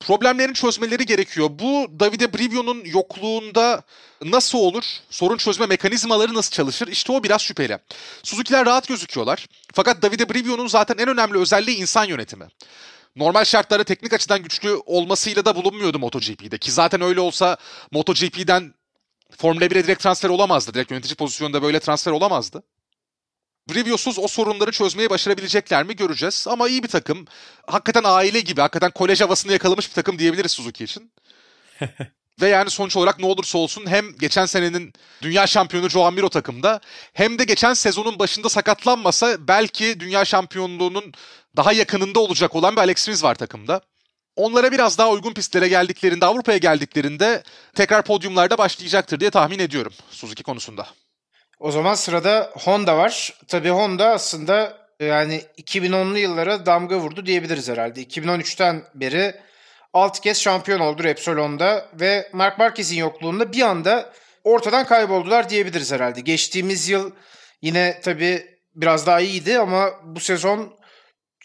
problemlerin çözmeleri gerekiyor. Bu Davide Brivio'nun yokluğunda nasıl olur? Sorun çözme mekanizmaları nasıl çalışır? İşte o biraz şüpheli. Suzuki'ler rahat gözüküyorlar. Fakat Davide Brivio'nun zaten en önemli özelliği insan yönetimi. Normal şartlarda teknik açıdan güçlü olmasıyla da bulunmuyordu MotoGP'de. Ki zaten öyle olsa MotoGP'den Formula 1'e direkt transfer olamazdı. Direkt yönetici pozisyonunda böyle transfer olamazdı. Brivios'uz o sorunları çözmeyi başarabilecekler mi göreceğiz. Ama iyi bir takım. Hakikaten aile gibi, hakikaten kolej havasını yakalamış bir takım diyebiliriz Suzuki için. [LAUGHS] Ve yani sonuç olarak ne olursa olsun hem geçen senenin dünya şampiyonu Joan Mir takımda hem de geçen sezonun başında sakatlanmasa belki dünya şampiyonluğunun daha yakınında olacak olan bir Alex Rins var takımda. Onlara biraz daha uygun pistlere geldiklerinde, Avrupa'ya geldiklerinde tekrar podyumlarda başlayacaktır diye tahmin ediyorum Suzuki konusunda. O zaman sırada Honda var. Tabii Honda aslında yani 2010'lu yıllara damga vurdu diyebiliriz herhalde. 2013'ten beri 6 kez şampiyon oldu Repsolon'da ve Mark Marquez'in yokluğunda bir anda ortadan kayboldular diyebiliriz herhalde. Geçtiğimiz yıl yine tabii biraz daha iyiydi ama bu sezon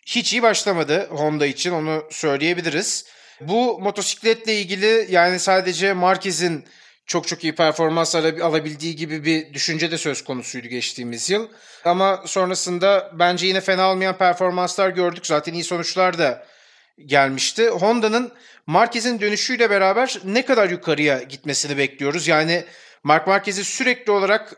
hiç iyi başlamadı Honda için onu söyleyebiliriz. Bu motosikletle ilgili yani sadece Marquez'in çok çok iyi performans alabildiği gibi bir düşünce de söz konusuydu geçtiğimiz yıl. Ama sonrasında bence yine fena olmayan performanslar gördük. Zaten iyi sonuçlar da gelmişti. Honda'nın Marquez'in dönüşüyle beraber ne kadar yukarıya gitmesini bekliyoruz. Yani Mark Marquez'i sürekli olarak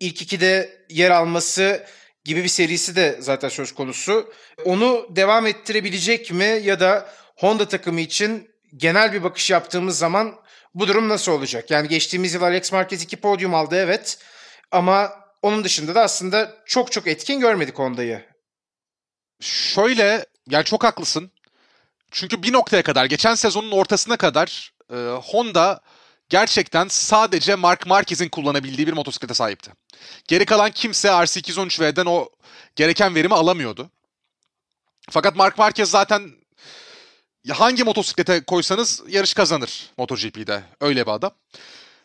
ilk ikide yer alması gibi bir serisi de zaten söz konusu. Onu devam ettirebilecek mi ya da Honda takımı için genel bir bakış yaptığımız zaman bu durum nasıl olacak? Yani geçtiğimiz yıl Alex Marquez iki podyum aldı evet. Ama onun dışında da aslında çok çok etkin görmedik Honda'yı. Şöyle yani çok haklısın. Çünkü bir noktaya kadar geçen sezonun ortasına kadar e, Honda gerçekten sadece Mark Marquez'in kullanabildiği bir motosiklete sahipti. Geri kalan kimse RC213V'den o gereken verimi alamıyordu. Fakat Mark Marquez zaten hangi motosiklete koysanız yarış kazanır MotoGP'de. Öyle bir adam.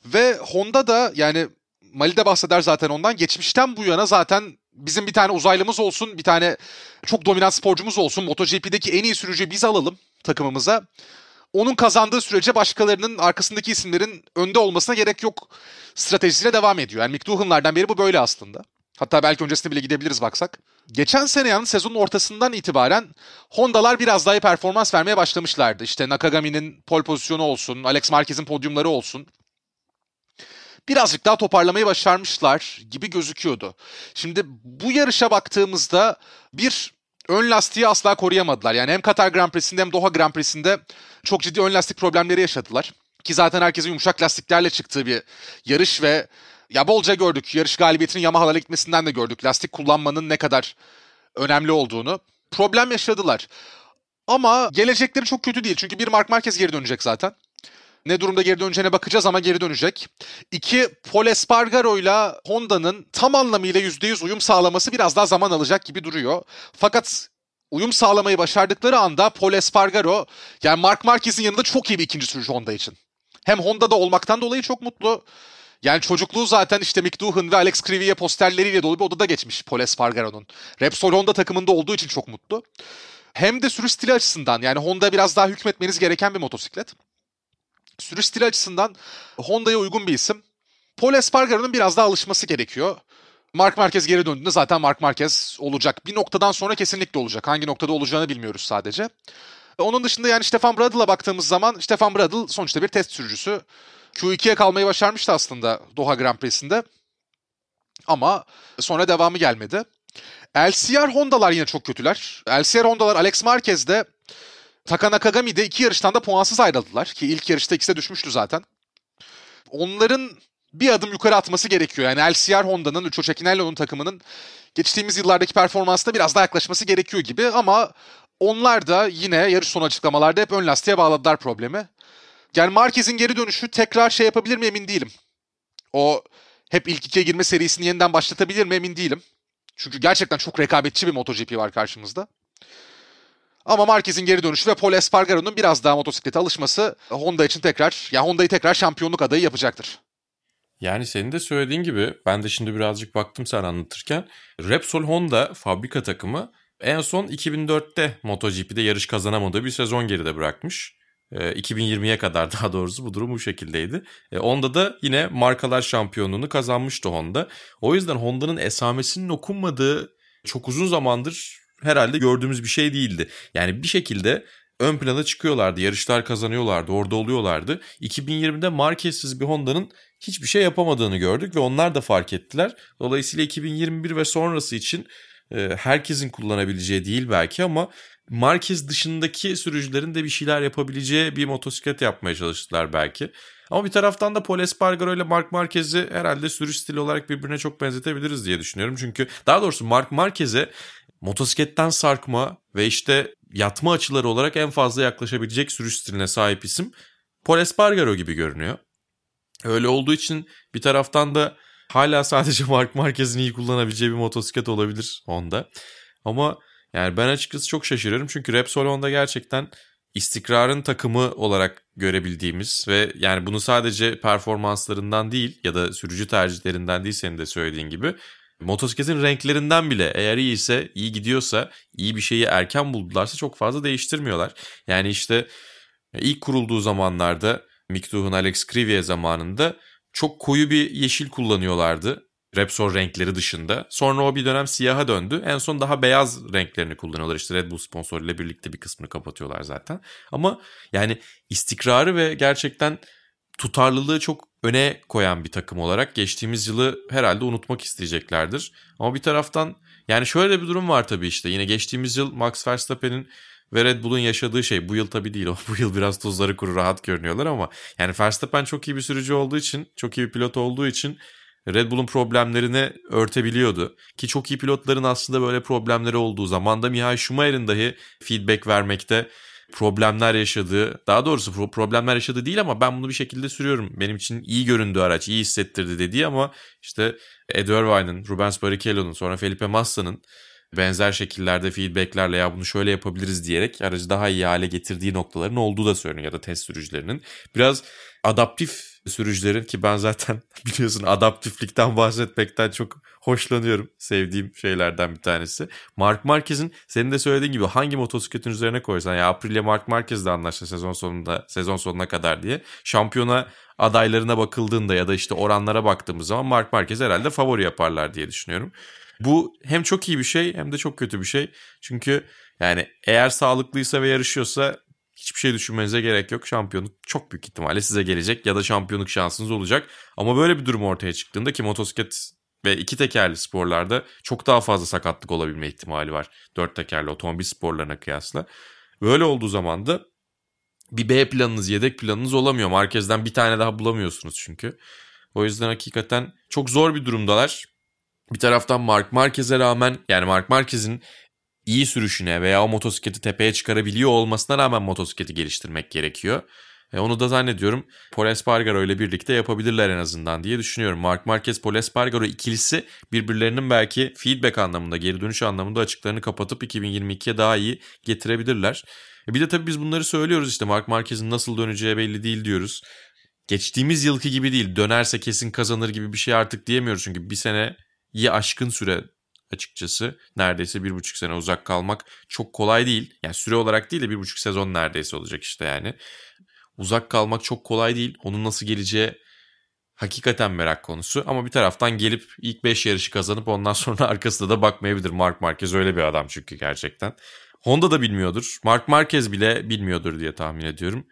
Ve Honda da yani Mali'de bahseder zaten ondan. Geçmişten bu yana zaten bizim bir tane uzaylımız olsun, bir tane çok dominant sporcumuz olsun. MotoGP'deki en iyi sürücü biz alalım takımımıza. Onun kazandığı sürece başkalarının arkasındaki isimlerin önde olmasına gerek yok stratejisiyle devam ediyor. Yani Mick Doohan'lardan beri bu böyle aslında. Hatta belki öncesinde bile gidebiliriz baksak. Geçen sene yalnız sezonun ortasından itibaren Honda'lar biraz daha iyi performans vermeye başlamışlardı. İşte Nakagami'nin pol pozisyonu olsun, Alex Marquez'in podyumları olsun. Birazcık daha toparlamayı başarmışlar gibi gözüküyordu. Şimdi bu yarışa baktığımızda bir ön lastiği asla koruyamadılar. Yani hem Katar Grand Prix'sinde hem Doha Grand Prix'sinde çok ciddi ön lastik problemleri yaşadılar. Ki zaten herkesin yumuşak lastiklerle çıktığı bir yarış ve ya bolca gördük. Yarış galibiyetinin Yamaha'lara gitmesinden de gördük. Lastik kullanmanın ne kadar önemli olduğunu. Problem yaşadılar. Ama gelecekleri çok kötü değil. Çünkü bir Mark Marquez geri dönecek zaten. Ne durumda geri döneceğine bakacağız ama geri dönecek. İki, Paul Espargaro ile Honda'nın tam anlamıyla %100 uyum sağlaması biraz daha zaman alacak gibi duruyor. Fakat uyum sağlamayı başardıkları anda Paul Espargaro yani Mark Marquez'in yanında çok iyi bir ikinci sürücü Honda için. Hem Honda'da olmaktan dolayı çok mutlu. Yani çocukluğu zaten işte Mick Doohan ve Alex Crivier posterleriyle dolu bir odada geçmiş Paul Espargaro'nun. Repsol Honda takımında olduğu için çok mutlu. Hem de sürüş stili açısından yani Honda biraz daha hükmetmeniz gereken bir motosiklet. Sürüş stili açısından Honda'ya uygun bir isim. Paul Espargaro'nun biraz daha alışması gerekiyor. Mark Marquez geri döndüğünde zaten Mark Marquez olacak. Bir noktadan sonra kesinlikle olacak. Hangi noktada olacağını bilmiyoruz sadece. Onun dışında yani Stefan Bradl'a baktığımız zaman Stefan Bradl sonuçta bir test sürücüsü. Q2'ye kalmayı başarmıştı aslında Doha Grand Prix'sinde. Ama sonra devamı gelmedi. LCR Honda'lar yine çok kötüler. LCR Honda'lar Alex Marquez'de Taka Nakagami'de iki yarıştan da puansız ayrıldılar. Ki ilk yarışta ikisi de düşmüştü zaten. Onların bir adım yukarı atması gerekiyor. Yani LCR Honda'nın, Lucio Cecchinello'nun takımının geçtiğimiz yıllardaki performansına biraz daha yaklaşması gerekiyor gibi ama onlar da yine yarış sonu açıklamalarda hep ön lastiğe bağladılar problemi. Yani Marquez'in geri dönüşü tekrar şey yapabilir mi emin değilim. O hep ilk ikiye girme serisini yeniden başlatabilir mi emin değilim. Çünkü gerçekten çok rekabetçi bir MotoGP var karşımızda. Ama Marquez'in geri dönüşü ve Paul Espargaro'nun biraz daha motosiklete alışması Honda için tekrar, ya yani Honda'yı tekrar şampiyonluk adayı yapacaktır. Yani senin de söylediğin gibi ben de şimdi birazcık baktım sen anlatırken. Repsol Honda fabrika takımı en son 2004'te MotoGP'de yarış kazanamadığı bir sezon geride bırakmış. 2020'ye ee, kadar [LAUGHS] daha doğrusu bu durum bu şekildeydi. E, Honda da yine markalar şampiyonluğunu kazanmıştı Honda. O yüzden Honda'nın esamesinin okunmadığı çok uzun zamandır herhalde gördüğümüz bir şey değildi. Yani bir şekilde ön plana çıkıyorlardı, yarışlar kazanıyorlardı, orada oluyorlardı. 2020'de Marquez'siz bir Honda'nın hiçbir şey yapamadığını gördük ve onlar da fark ettiler. Dolayısıyla 2021 ve sonrası için e, herkesin kullanabileceği değil belki ama Marquez dışındaki sürücülerin de bir şeyler yapabileceği bir motosiklet yapmaya çalıştılar belki. Ama bir taraftan da Paul Espargaro ile Mark Marquez'i herhalde sürüş stili olarak birbirine çok benzetebiliriz diye düşünüyorum. Çünkü daha doğrusu Mark Marquez'e motosikletten sarkma ve işte yatma açıları olarak en fazla yaklaşabilecek sürüş stiline sahip isim Paul Espargaro gibi görünüyor. Öyle olduğu için bir taraftan da hala sadece [LAUGHS] Mark Marquez'in iyi kullanabileceği bir motosiklet olabilir onda. Ama yani ben açıkçası çok şaşırıyorum çünkü Repsol Honda gerçekten istikrarın takımı olarak görebildiğimiz ve yani bunu sadece performanslarından değil ya da sürücü tercihlerinden değil senin de söylediğin gibi motosikletin renklerinden bile eğer iyi ise iyi gidiyorsa iyi bir şeyi erken buldularsa çok fazla değiştirmiyorlar. Yani işte ilk kurulduğu zamanlarda Mick Doohan, Alex Crivier zamanında çok koyu bir yeşil kullanıyorlardı. Repsol renkleri dışında. Sonra o bir dönem siyaha döndü. En son daha beyaz renklerini kullanıyorlar. İşte Red Bull sponsoruyla birlikte bir kısmını kapatıyorlar zaten. Ama yani istikrarı ve gerçekten tutarlılığı çok öne koyan bir takım olarak geçtiğimiz yılı herhalde unutmak isteyeceklerdir. Ama bir taraftan yani şöyle bir durum var tabii işte. Yine geçtiğimiz yıl Max Verstappen'in ve Red Bull'un yaşadığı şey bu yıl tabii değil. [LAUGHS] Bu yıl biraz tuzları kuru rahat görünüyorlar ama yani Verstappen çok iyi bir sürücü olduğu için, çok iyi bir pilot olduğu için Red Bull'un problemlerini örtebiliyordu. Ki çok iyi pilotların aslında böyle problemleri olduğu zaman da Mihail Schumacher'in dahi feedback vermekte problemler yaşadığı, daha doğrusu problemler yaşadığı değil ama ben bunu bir şekilde sürüyorum. Benim için iyi göründü araç, iyi hissettirdi dediği ama işte Ed Irvine'ın, Rubens Barrichello'nun, sonra Felipe Massa'nın benzer şekillerde feedbacklerle ya bunu şöyle yapabiliriz diyerek aracı daha iyi hale getirdiği noktaların olduğu da söyleniyor ya da test sürücülerinin. Biraz adaptif sürücülerin ki ben zaten [LAUGHS] biliyorsun adaptiflikten bahsetmekten çok hoşlanıyorum. Sevdiğim şeylerden bir tanesi. Mark Marquez'in senin de söylediğin gibi hangi motosikletin üzerine koysan ya Aprilia Mark Marquez'le anlaştı sezon sonunda sezon sonuna kadar diye. Şampiyona adaylarına bakıldığında ya da işte oranlara baktığımız zaman Mark Marquez herhalde favori yaparlar diye düşünüyorum. Bu hem çok iyi bir şey hem de çok kötü bir şey. Çünkü yani eğer sağlıklıysa ve yarışıyorsa hiçbir şey düşünmenize gerek yok. Şampiyonluk çok büyük ihtimalle size gelecek ya da şampiyonluk şansınız olacak. Ama böyle bir durum ortaya çıktığında ki motosiklet ve iki tekerli sporlarda çok daha fazla sakatlık olabilme ihtimali var. Dört tekerli otomobil sporlarına kıyasla. Böyle olduğu zaman da bir B planınız, yedek planınız olamıyor. Markez'den bir tane daha bulamıyorsunuz çünkü. O yüzden hakikaten çok zor bir durumdalar. Bir taraftan Mark Marquez'e rağmen yani Mark Marquez'in iyi sürüşüne veya o motosikleti tepeye çıkarabiliyor olmasına rağmen motosikleti geliştirmek gerekiyor. E onu da zannediyorum Paul Espargaro ile birlikte yapabilirler en azından diye düşünüyorum. Mark Marquez, Paul Espargaro ikilisi birbirlerinin belki feedback anlamında, geri dönüş anlamında açıklarını kapatıp 2022'ye daha iyi getirebilirler. E bir de tabii biz bunları söylüyoruz işte Mark Marquez'in nasıl döneceği belli değil diyoruz. Geçtiğimiz yılki gibi değil dönerse kesin kazanır gibi bir şey artık diyemiyoruz. Çünkü bir seneyi aşkın süre açıkçası. Neredeyse bir buçuk sene uzak kalmak çok kolay değil. Yani süre olarak değil de bir buçuk sezon neredeyse olacak işte yani. Uzak kalmak çok kolay değil. Onun nasıl geleceği hakikaten merak konusu. Ama bir taraftan gelip ilk 5 yarışı kazanıp ondan [LAUGHS] sonra arkasında da bakmayabilir. Mark Marquez öyle bir adam çünkü gerçekten. Honda da bilmiyordur. Mark Marquez bile bilmiyordur diye tahmin ediyorum.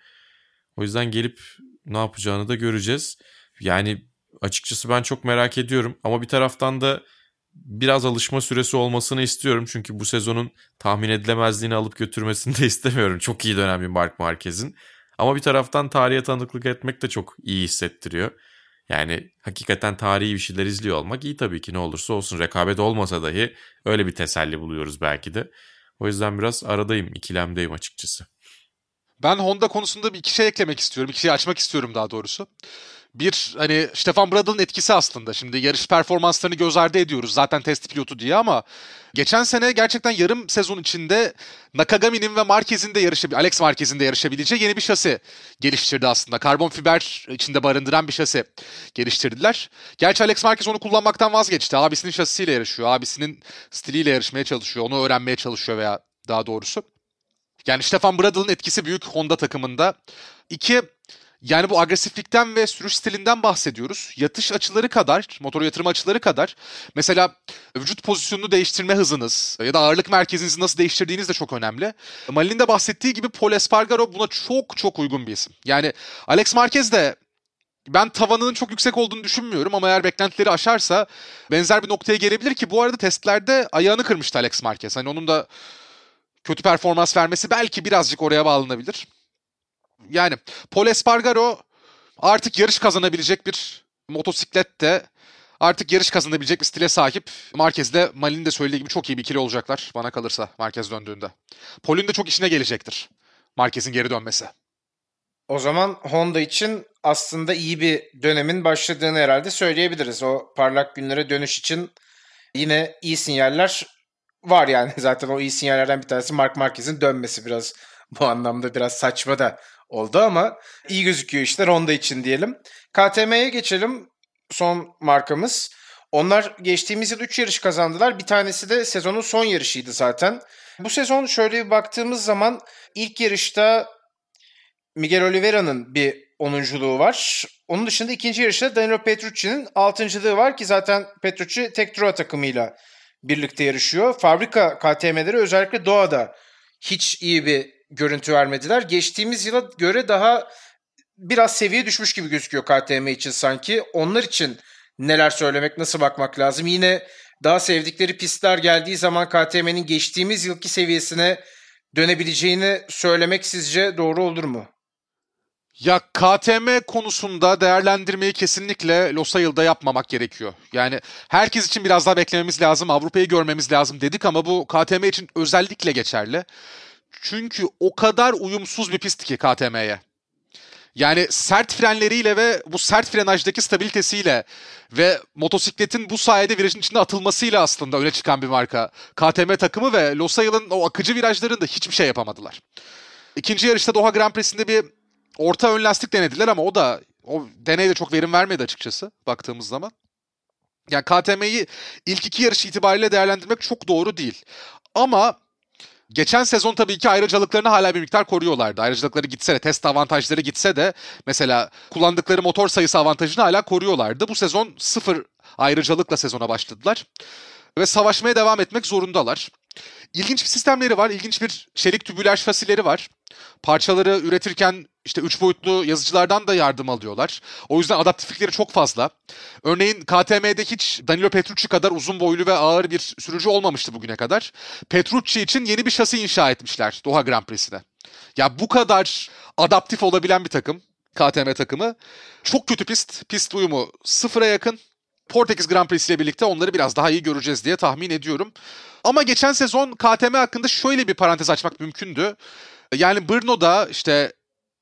O yüzden gelip ne yapacağını da göreceğiz. Yani açıkçası ben çok merak ediyorum. Ama bir taraftan da biraz alışma süresi olmasını istiyorum. Çünkü bu sezonun tahmin edilemezliğini alıp götürmesini de [LAUGHS] istemiyorum. Çok iyi dönem bir Mark Marquez'in. Ama bir taraftan tarihe tanıklık etmek de çok iyi hissettiriyor. Yani hakikaten tarihi bir şeyler izliyor olmak iyi tabii ki ne olursa olsun. Rekabet olmasa dahi öyle bir teselli buluyoruz belki de. O yüzden biraz aradayım, ikilemdeyim açıkçası. Ben Honda konusunda bir iki şey eklemek istiyorum. İki şey açmak istiyorum daha doğrusu. Bir hani Stefan Bradl'ın etkisi aslında. Şimdi yarış performanslarını göz ardı ediyoruz zaten test pilotu diye ama geçen sene gerçekten yarım sezon içinde Nakagami'nin ve Marquez'in de yarışabileceği, Alex Marquez'in de yarışabileceği yeni bir şasi geliştirdi aslında. Karbon fiber içinde barındıran bir şasi geliştirdiler. Gerçi Alex Marquez onu kullanmaktan vazgeçti. Abisinin şasisiyle yarışıyor. Abisinin stiliyle yarışmaya çalışıyor. Onu öğrenmeye çalışıyor veya daha doğrusu. Yani Stefan Bradl'ın etkisi büyük Honda takımında. İki, yani bu agresiflikten ve sürüş stilinden bahsediyoruz. Yatış açıları kadar, motor yatırma açıları kadar mesela vücut pozisyonunu değiştirme hızınız ya da ağırlık merkezinizi nasıl değiştirdiğiniz de çok önemli. Malin'in de bahsettiği gibi Paul Espargaro buna çok çok uygun bir isim. Yani Alex Marquez de ben tavanının çok yüksek olduğunu düşünmüyorum ama eğer beklentileri aşarsa benzer bir noktaya gelebilir ki bu arada testlerde ayağını kırmıştı Alex Marquez. Hani onun da kötü performans vermesi belki birazcık oraya bağlanabilir. Yani Paul Espargaro artık yarış kazanabilecek bir motosiklette artık yarış kazanabilecek bir stile sahip. Marquez de Malin'in de söylediği gibi çok iyi bir ikili olacaklar bana kalırsa Marquez döndüğünde. Paul'ün de çok işine gelecektir Marquez'in geri dönmesi. O zaman Honda için aslında iyi bir dönemin başladığını herhalde söyleyebiliriz. O parlak günlere dönüş için yine iyi sinyaller var yani. [LAUGHS] Zaten o iyi sinyallerden bir tanesi Mark Marquez'in dönmesi biraz bu anlamda biraz saçma da oldu ama iyi gözüküyor işte Honda için diyelim. KTM'ye geçelim. Son markamız. Onlar geçtiğimiz yıl 3 yarış kazandılar. Bir tanesi de sezonun son yarışıydı zaten. Bu sezon şöyle bir baktığımız zaman ilk yarışta Miguel Oliveira'nın bir onunculuğu var. Onun dışında ikinci yarışta Danilo Petrucci'nin altıncılığı var ki zaten Petrucci tek takımıyla birlikte yarışıyor. Fabrika KTM'leri özellikle doğada hiç iyi bir görüntü vermediler. Geçtiğimiz yıla göre daha biraz seviye düşmüş gibi gözüküyor KTM için sanki. Onlar için neler söylemek, nasıl bakmak lazım? Yine daha sevdikleri pistler geldiği zaman KTM'nin geçtiğimiz yılki seviyesine dönebileceğini söylemek sizce doğru olur mu? Ya KTM konusunda değerlendirmeyi kesinlikle Losail'da yapmamak gerekiyor. Yani herkes için biraz daha beklememiz lazım, Avrupa'yı görmemiz lazım dedik ama bu KTM için özellikle geçerli. Çünkü o kadar uyumsuz bir pist ki KTM'ye. Yani sert frenleriyle ve bu sert frenajdaki stabilitesiyle ve motosikletin bu sayede virajın içinde atılmasıyla aslında öne çıkan bir marka. KTM takımı ve Losail'ın o akıcı virajlarında hiçbir şey yapamadılar. İkinci yarışta Doha Grand Prix'sinde bir orta ön lastik denediler ama o da o deney de çok verim vermedi açıkçası baktığımız zaman. Yani KTM'yi ilk iki yarış itibariyle değerlendirmek çok doğru değil. Ama geçen sezon tabii ki ayrıcalıklarını hala bir miktar koruyorlardı. Ayrıcalıkları gitse de, test avantajları gitse de mesela kullandıkları motor sayısı avantajını hala koruyorlardı. Bu sezon sıfır ayrıcalıkla sezona başladılar. Ve savaşmaya devam etmek zorundalar. İlginç bir sistemleri var. İlginç bir çelik tübüler fasileri var. Parçaları üretirken işte üç boyutlu yazıcılardan da yardım alıyorlar. O yüzden adaptiflikleri çok fazla. Örneğin KTM'de hiç Danilo Petrucci kadar uzun boylu ve ağır bir sürücü olmamıştı bugüne kadar. Petrucci için yeni bir şasi inşa etmişler Doha Grand Prix'sine. Ya bu kadar adaptif olabilen bir takım. KTM takımı. Çok kötü pist. Pist uyumu sıfıra yakın. Portekiz Grand Prix ile birlikte onları biraz daha iyi göreceğiz diye tahmin ediyorum. Ama geçen sezon KTM hakkında şöyle bir parantez açmak mümkündü. Yani Brno'da işte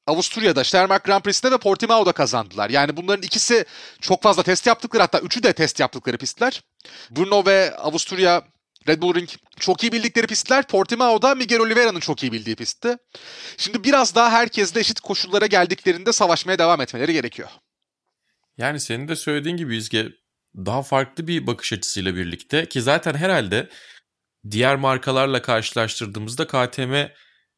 Avusturya'da Steiermark Grand Prix'sinde ve Portimao'da kazandılar. Yani bunların ikisi çok fazla test yaptıkları hatta üçü de test yaptıkları pistler. Bruno ve Avusturya Red Bull Ring çok iyi bildikleri pistler. Portimao'da Miguel Oliveira'nın çok iyi bildiği pistti. Şimdi biraz daha herkesle eşit koşullara geldiklerinde savaşmaya devam etmeleri gerekiyor. Yani senin de söylediğin gibi İzge daha farklı bir bakış açısıyla birlikte ki zaten herhalde diğer markalarla karşılaştırdığımızda KTM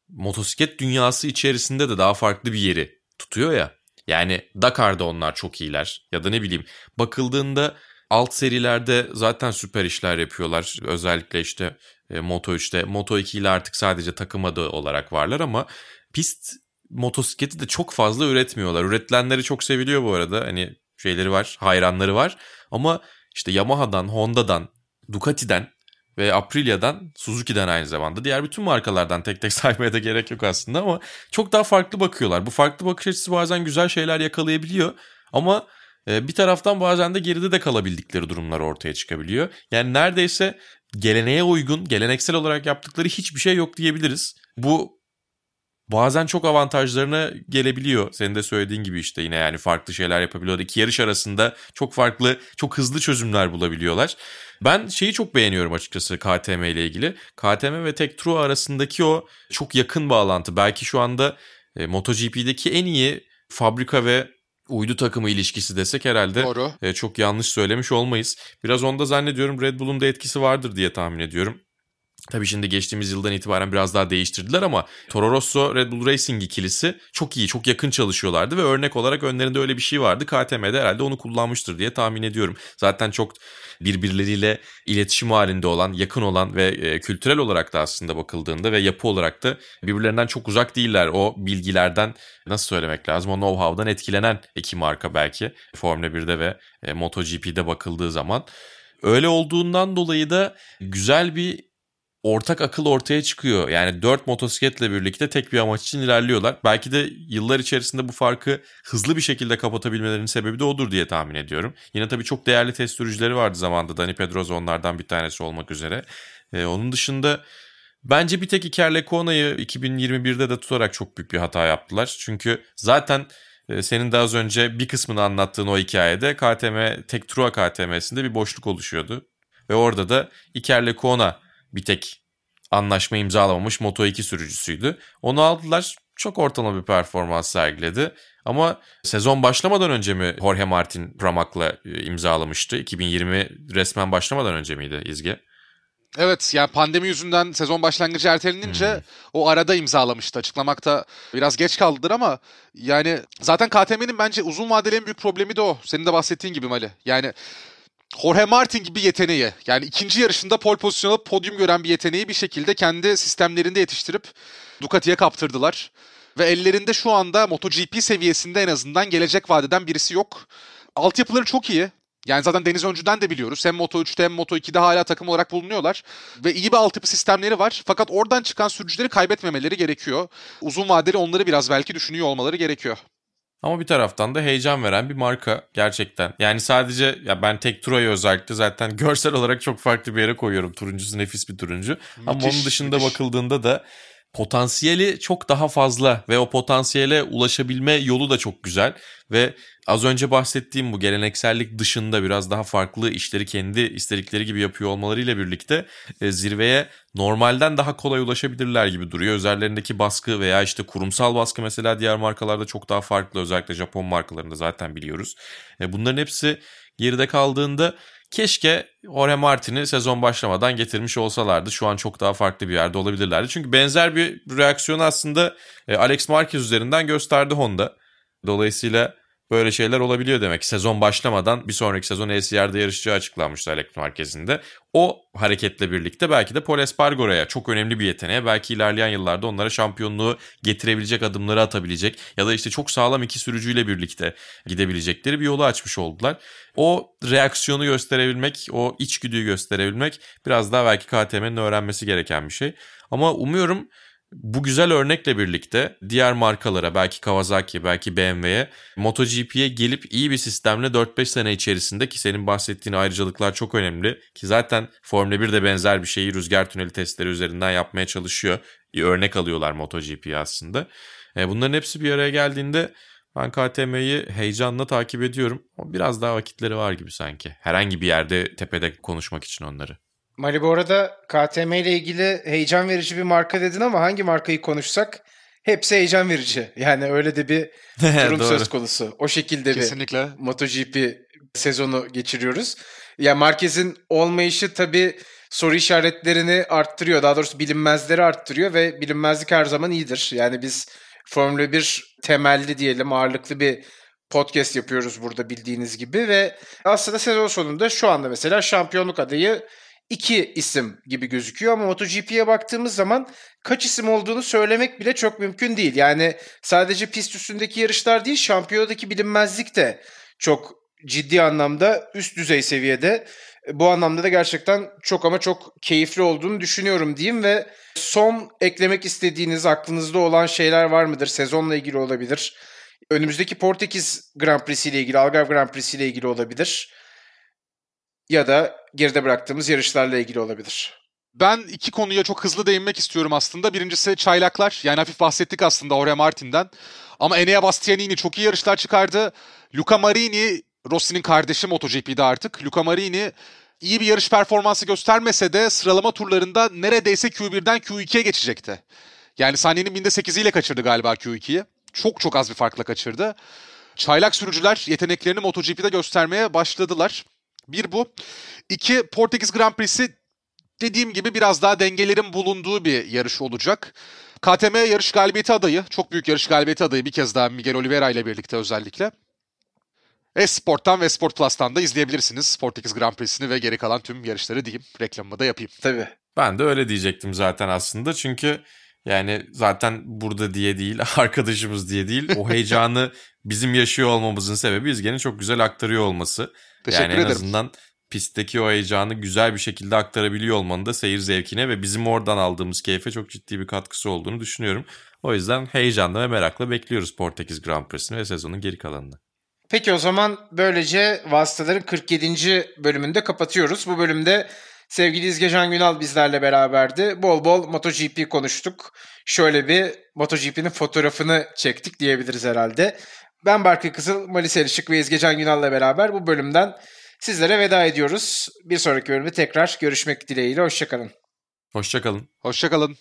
motosiklet dünyası içerisinde de daha farklı bir yeri tutuyor ya. Yani Dakar'da onlar çok iyiler ya da ne bileyim bakıldığında alt serilerde zaten süper işler yapıyorlar. Özellikle işte e, Moto 3'te, Moto 2 ile artık sadece takım adı olarak varlar ama pist motosikleti de çok fazla üretmiyorlar. Üretilenleri çok seviliyor bu arada. Hani şeyleri var, hayranları var. Ama işte Yamaha'dan, Honda'dan, Ducati'den ve Aprilia'dan, Suzuki'den aynı zamanda diğer bütün markalardan tek tek [LAUGHS] saymaya da gerek yok aslında ama çok daha farklı bakıyorlar. Bu farklı bakış açısı bazen güzel şeyler yakalayabiliyor ama e, bir taraftan bazen de geride de kalabildikleri durumlar ortaya çıkabiliyor. Yani neredeyse geleneğe uygun, geleneksel olarak yaptıkları hiçbir şey yok diyebiliriz. Bu bazen çok avantajlarına gelebiliyor. Senin de söylediğin gibi işte yine yani farklı şeyler yapabiliyorlar. İki yarış arasında çok farklı, çok hızlı çözümler bulabiliyorlar. Ben şeyi çok beğeniyorum açıkçası KTM ile ilgili. KTM ve Tektro arasındaki o çok yakın bağlantı. Belki şu anda e, MotoGP'deki en iyi fabrika ve uydu takımı ilişkisi desek herhalde Doğru. E, çok yanlış söylemiş olmayız. Biraz onda zannediyorum Red Bull'un da etkisi vardır diye tahmin ediyorum. Tabii şimdi geçtiğimiz yıldan itibaren biraz daha değiştirdiler ama Toro Rosso Red Bull Racing ikilisi çok iyi, çok yakın çalışıyorlardı ve örnek olarak önlerinde öyle bir şey vardı. KTM'de herhalde onu kullanmıştır diye tahmin ediyorum. Zaten çok birbirleriyle iletişim halinde olan, yakın olan ve e, kültürel olarak da aslında bakıldığında ve yapı olarak da birbirlerinden çok uzak değiller. O bilgilerden nasıl söylemek lazım? O know-how'dan etkilenen iki marka belki Formula 1'de ve e, MotoGP'de bakıldığı zaman. Öyle olduğundan dolayı da güzel bir ortak akıl ortaya çıkıyor. Yani dört motosikletle birlikte tek bir amaç için ilerliyorlar. Belki de yıllar içerisinde bu farkı hızlı bir şekilde kapatabilmelerinin sebebi de odur diye tahmin ediyorum. Yine tabii çok değerli test sürücüleri vardı zamanında. Dani Pedrosa onlardan bir tanesi olmak üzere. Ee, onun dışında bence bir tek Iker Lecuona'yı 2021'de de tutarak çok büyük bir hata yaptılar. Çünkü zaten e, senin de az önce bir kısmını anlattığın o hikayede KTM, Tek Trua KTM'sinde bir boşluk oluşuyordu. Ve orada da Iker Lecuona bir tek anlaşma imzalamamış Moto2 sürücüsüydü. Onu aldılar. Çok ortalama bir performans sergiledi. Ama sezon başlamadan önce mi Jorge Martin Pramac'la e, imzalamıştı? 2020 resmen başlamadan önce miydi İzge? Evet yani pandemi yüzünden sezon başlangıcı ertelenince hmm. o arada imzalamıştı. Açıklamakta biraz geç kaldılar ama yani zaten KTM'nin bence uzun vadeli en büyük problemi de o. Senin de bahsettiğin gibi Mali. Yani Jorge Martin gibi yeteneği yani ikinci yarışında pole pozisyonu podyum gören bir yeteneği bir şekilde kendi sistemlerinde yetiştirip Ducati'ye kaptırdılar. Ve ellerinde şu anda MotoGP seviyesinde en azından gelecek vadeden birisi yok. Altyapıları çok iyi. Yani zaten Deniz Öncü'den de biliyoruz. Hem Moto3'te hem Moto2'de hala takım olarak bulunuyorlar. Ve iyi bir altyapı sistemleri var. Fakat oradan çıkan sürücüleri kaybetmemeleri gerekiyor. Uzun vadeli onları biraz belki düşünüyor olmaları gerekiyor. Ama bir taraftan da heyecan veren bir marka gerçekten. Yani sadece ya ben tek Troy'u özellikle zaten görsel olarak çok farklı bir yere koyuyorum. Turuncusu nefis bir turuncu. Müthiş, Ama onun dışında müthiş. bakıldığında da potansiyeli çok daha fazla ve o potansiyele ulaşabilme yolu da çok güzel ve az önce bahsettiğim bu geleneksellik dışında biraz daha farklı işleri kendi istedikleri gibi yapıyor olmalarıyla birlikte e, zirveye normalden daha kolay ulaşabilirler gibi duruyor. Üzerlerindeki baskı veya işte kurumsal baskı mesela diğer markalarda çok daha farklı özellikle Japon markalarında zaten biliyoruz. E, bunların hepsi geride kaldığında Keşke Jorge Martin'i sezon başlamadan getirmiş olsalardı. Şu an çok daha farklı bir yerde olabilirlerdi. Çünkü benzer bir reaksiyonu aslında e, Alex Marquez üzerinden gösterdi Honda. Dolayısıyla böyle şeyler olabiliyor demek. Sezon başlamadan bir sonraki sezon ACR'da yarışacağı açıklanmıştı Alex Marquez'in de. O hareketle birlikte belki de Paul Espargaro'ya çok önemli bir yeteneğe belki ilerleyen yıllarda onlara şampiyonluğu getirebilecek adımları atabilecek ya da işte çok sağlam iki sürücüyle birlikte gidebilecekleri bir yolu açmış oldular. O reaksiyonu gösterebilmek, o içgüdüyü gösterebilmek biraz daha belki KTM'nin öğrenmesi gereken bir şey. Ama umuyorum bu güzel örnekle birlikte diğer markalara belki Kawasaki belki BMW'ye MotoGP'ye gelip iyi bir sistemle 4-5 sene içerisinde ki senin bahsettiğin ayrıcalıklar çok önemli ki zaten Formula 1 de benzer bir şeyi rüzgar tüneli testleri üzerinden yapmaya çalışıyor. Örnek alıyorlar MotoGP'ye aslında. E, bunların hepsi bir araya geldiğinde ben KTM'yi heyecanla takip ediyorum. Biraz daha vakitleri var gibi sanki. Herhangi bir yerde tepede konuşmak için onları. Mali bu arada KTM ile ilgili heyecan verici bir marka dedin ama hangi markayı konuşsak hepsi heyecan verici. Yani öyle de bir [LAUGHS] durum söz konusu. O şekilde bir Kesinlikle. MotoGP sezonu geçiriyoruz. Ya Marquez'in olmayışı tabii soru işaretlerini arttırıyor. Daha doğrusu bilinmezleri arttırıyor ve bilinmezlik her zaman iyidir. Yani biz Formula 1 temelli diyelim ağırlıklı bir podcast yapıyoruz burada bildiğiniz gibi ve aslında sezon sonunda şu anda mesela şampiyonluk adayı iki isim gibi gözüküyor ama MotoGP'ye baktığımız zaman kaç isim olduğunu söylemek bile çok mümkün değil. Yani sadece pist üstündeki yarışlar değil şampiyonadaki bilinmezlik de çok ciddi anlamda üst düzey seviyede. Bu anlamda da gerçekten çok ama çok keyifli olduğunu düşünüyorum diyeyim ve son eklemek istediğiniz aklınızda olan şeyler var mıdır? Sezonla ilgili olabilir. Önümüzdeki Portekiz Grand Prix'si ilgili, Algarve Grand Prix'si ilgili olabilir. Ya da geride bıraktığımız yarışlarla ilgili olabilir. Ben iki konuya çok hızlı değinmek istiyorum aslında. Birincisi çaylaklar. Yani hafif bahsettik aslında Jorge Martin'den. Ama Enea Bastianini çok iyi yarışlar çıkardı. Luca Marini, Rossi'nin kardeşi MotoGP'de artık. Luca Marini iyi bir yarış performansı göstermese de sıralama turlarında neredeyse Q1'den Q2'ye geçecekti. Yani saniyenin binde 8'iyle kaçırdı galiba Q2'yi. Çok çok az bir farkla kaçırdı. Çaylak sürücüler yeteneklerini MotoGP'de göstermeye başladılar. Bir bu. İki Portekiz Grand Prix'si dediğim gibi biraz daha dengelerin bulunduğu bir yarış olacak. KTM yarış galibiyeti adayı, çok büyük yarış galibiyeti adayı bir kez daha Miguel Oliveira ile birlikte özellikle. Esport'tan ve Sport Plus'tan da izleyebilirsiniz Portekiz Grand Prix'sini ve geri kalan tüm yarışları diyeyim. Reklamımı da yapayım. Tabii. Ben de öyle diyecektim zaten aslında. Çünkü yani zaten burada diye değil, [LAUGHS] arkadaşımız diye değil. O heyecanı bizim yaşıyor olmamızın sebebi İzge'nin çok güzel aktarıyor olması. Teşekkür yani en ederim. azından pistteki o heyecanı güzel bir şekilde aktarabiliyor olmanın da seyir zevkine ve bizim oradan aldığımız keyfe çok ciddi bir katkısı olduğunu düşünüyorum. O yüzden heyecanla ve merakla bekliyoruz Portekiz Grand Prix'sini ve sezonun geri kalanını. Peki o zaman böylece Vasıtaların 47. bölümünde kapatıyoruz. Bu bölümde sevgili İzge Can Günal bizlerle beraberdi. Bol bol MotoGP konuştuk. Şöyle bir MotoGP'nin fotoğrafını çektik diyebiliriz herhalde. Ben Barkı Kızıl, Malis Erişik ve İzgecan Günal'la beraber bu bölümden sizlere veda ediyoruz. Bir sonraki bölümde tekrar görüşmek dileğiyle. Hoşçakalın. Hoşçakalın. Hoşçakalın.